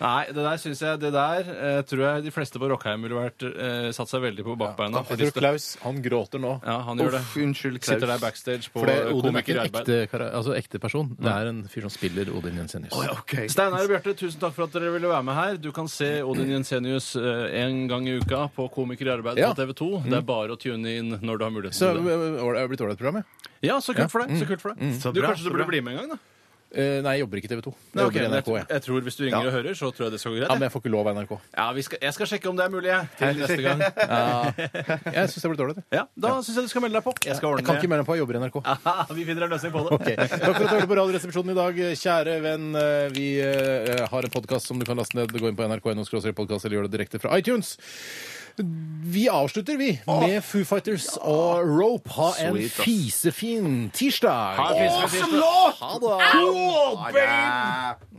Nei, det der syns jeg Det der eh, tror jeg de fleste på Rockheim ville vært eh, satt seg veldig på bakbeina. Jeg tror Klaus han gråter nå. Ja, han gjør det. unnskyld, Klaus. Sitter der backstage på For det, Odin er ikke en ekte, kara- altså, ekte person. Det er en fyr som spiller Odin Jensenius. Ok. Steinar og Bjarte, tusen takk for at dere ville være med her. Du kan se Odin Jensenius eh, en gang i uka på Komiker i arbeid Ja. på TV 2. Det er bare å tune inn når du har muligheten Så til det. øh, det er blitt ålreit program, ja. Ja, så kult for deg. Så kult for deg. Så Du, bra, kanskje så du burde bra. bli med en gang, da? Eh, nei, jeg jobber ikke i TV 2. Jeg Nei, ok, jobber i men NRK, jeg, jeg. jeg tror Hvis du ringer og hører, så tror jeg det skal gå greit. Ja, men jeg. får ikke lov av NRK. Ja, vi skal, jeg skal sjekke om det er mulig, jeg. Til neste gang. Jeg syns det blir dårlig. det. Ja, Da syns jeg du skal melde deg på. Jeg skal Jeg kan ikke melde meg på, jeg jobber i NRK. Vi finner en løsning på det. Ok, Takk for at du hørte på Radioresepsjonen i dag, kjære venn. Eh, Vi eh, har en podkast som du kan laste ned. Gå inn på nrk.no podkast eller gjør det direkte fra iTunes. Vi avslutter, vi, med Foo Fighters og Rope. Ha en Sweet, ass. fisefin tirsdag. Ha en fisefin tirsdag. låt! Ha det. Ha det.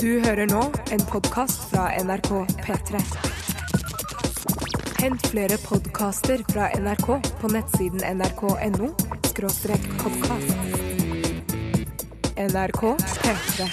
Du hører nå en podkast fra NRK P3. Hent flere podkaster fra NRK på nettsiden nrk.no podkast. NRK P3.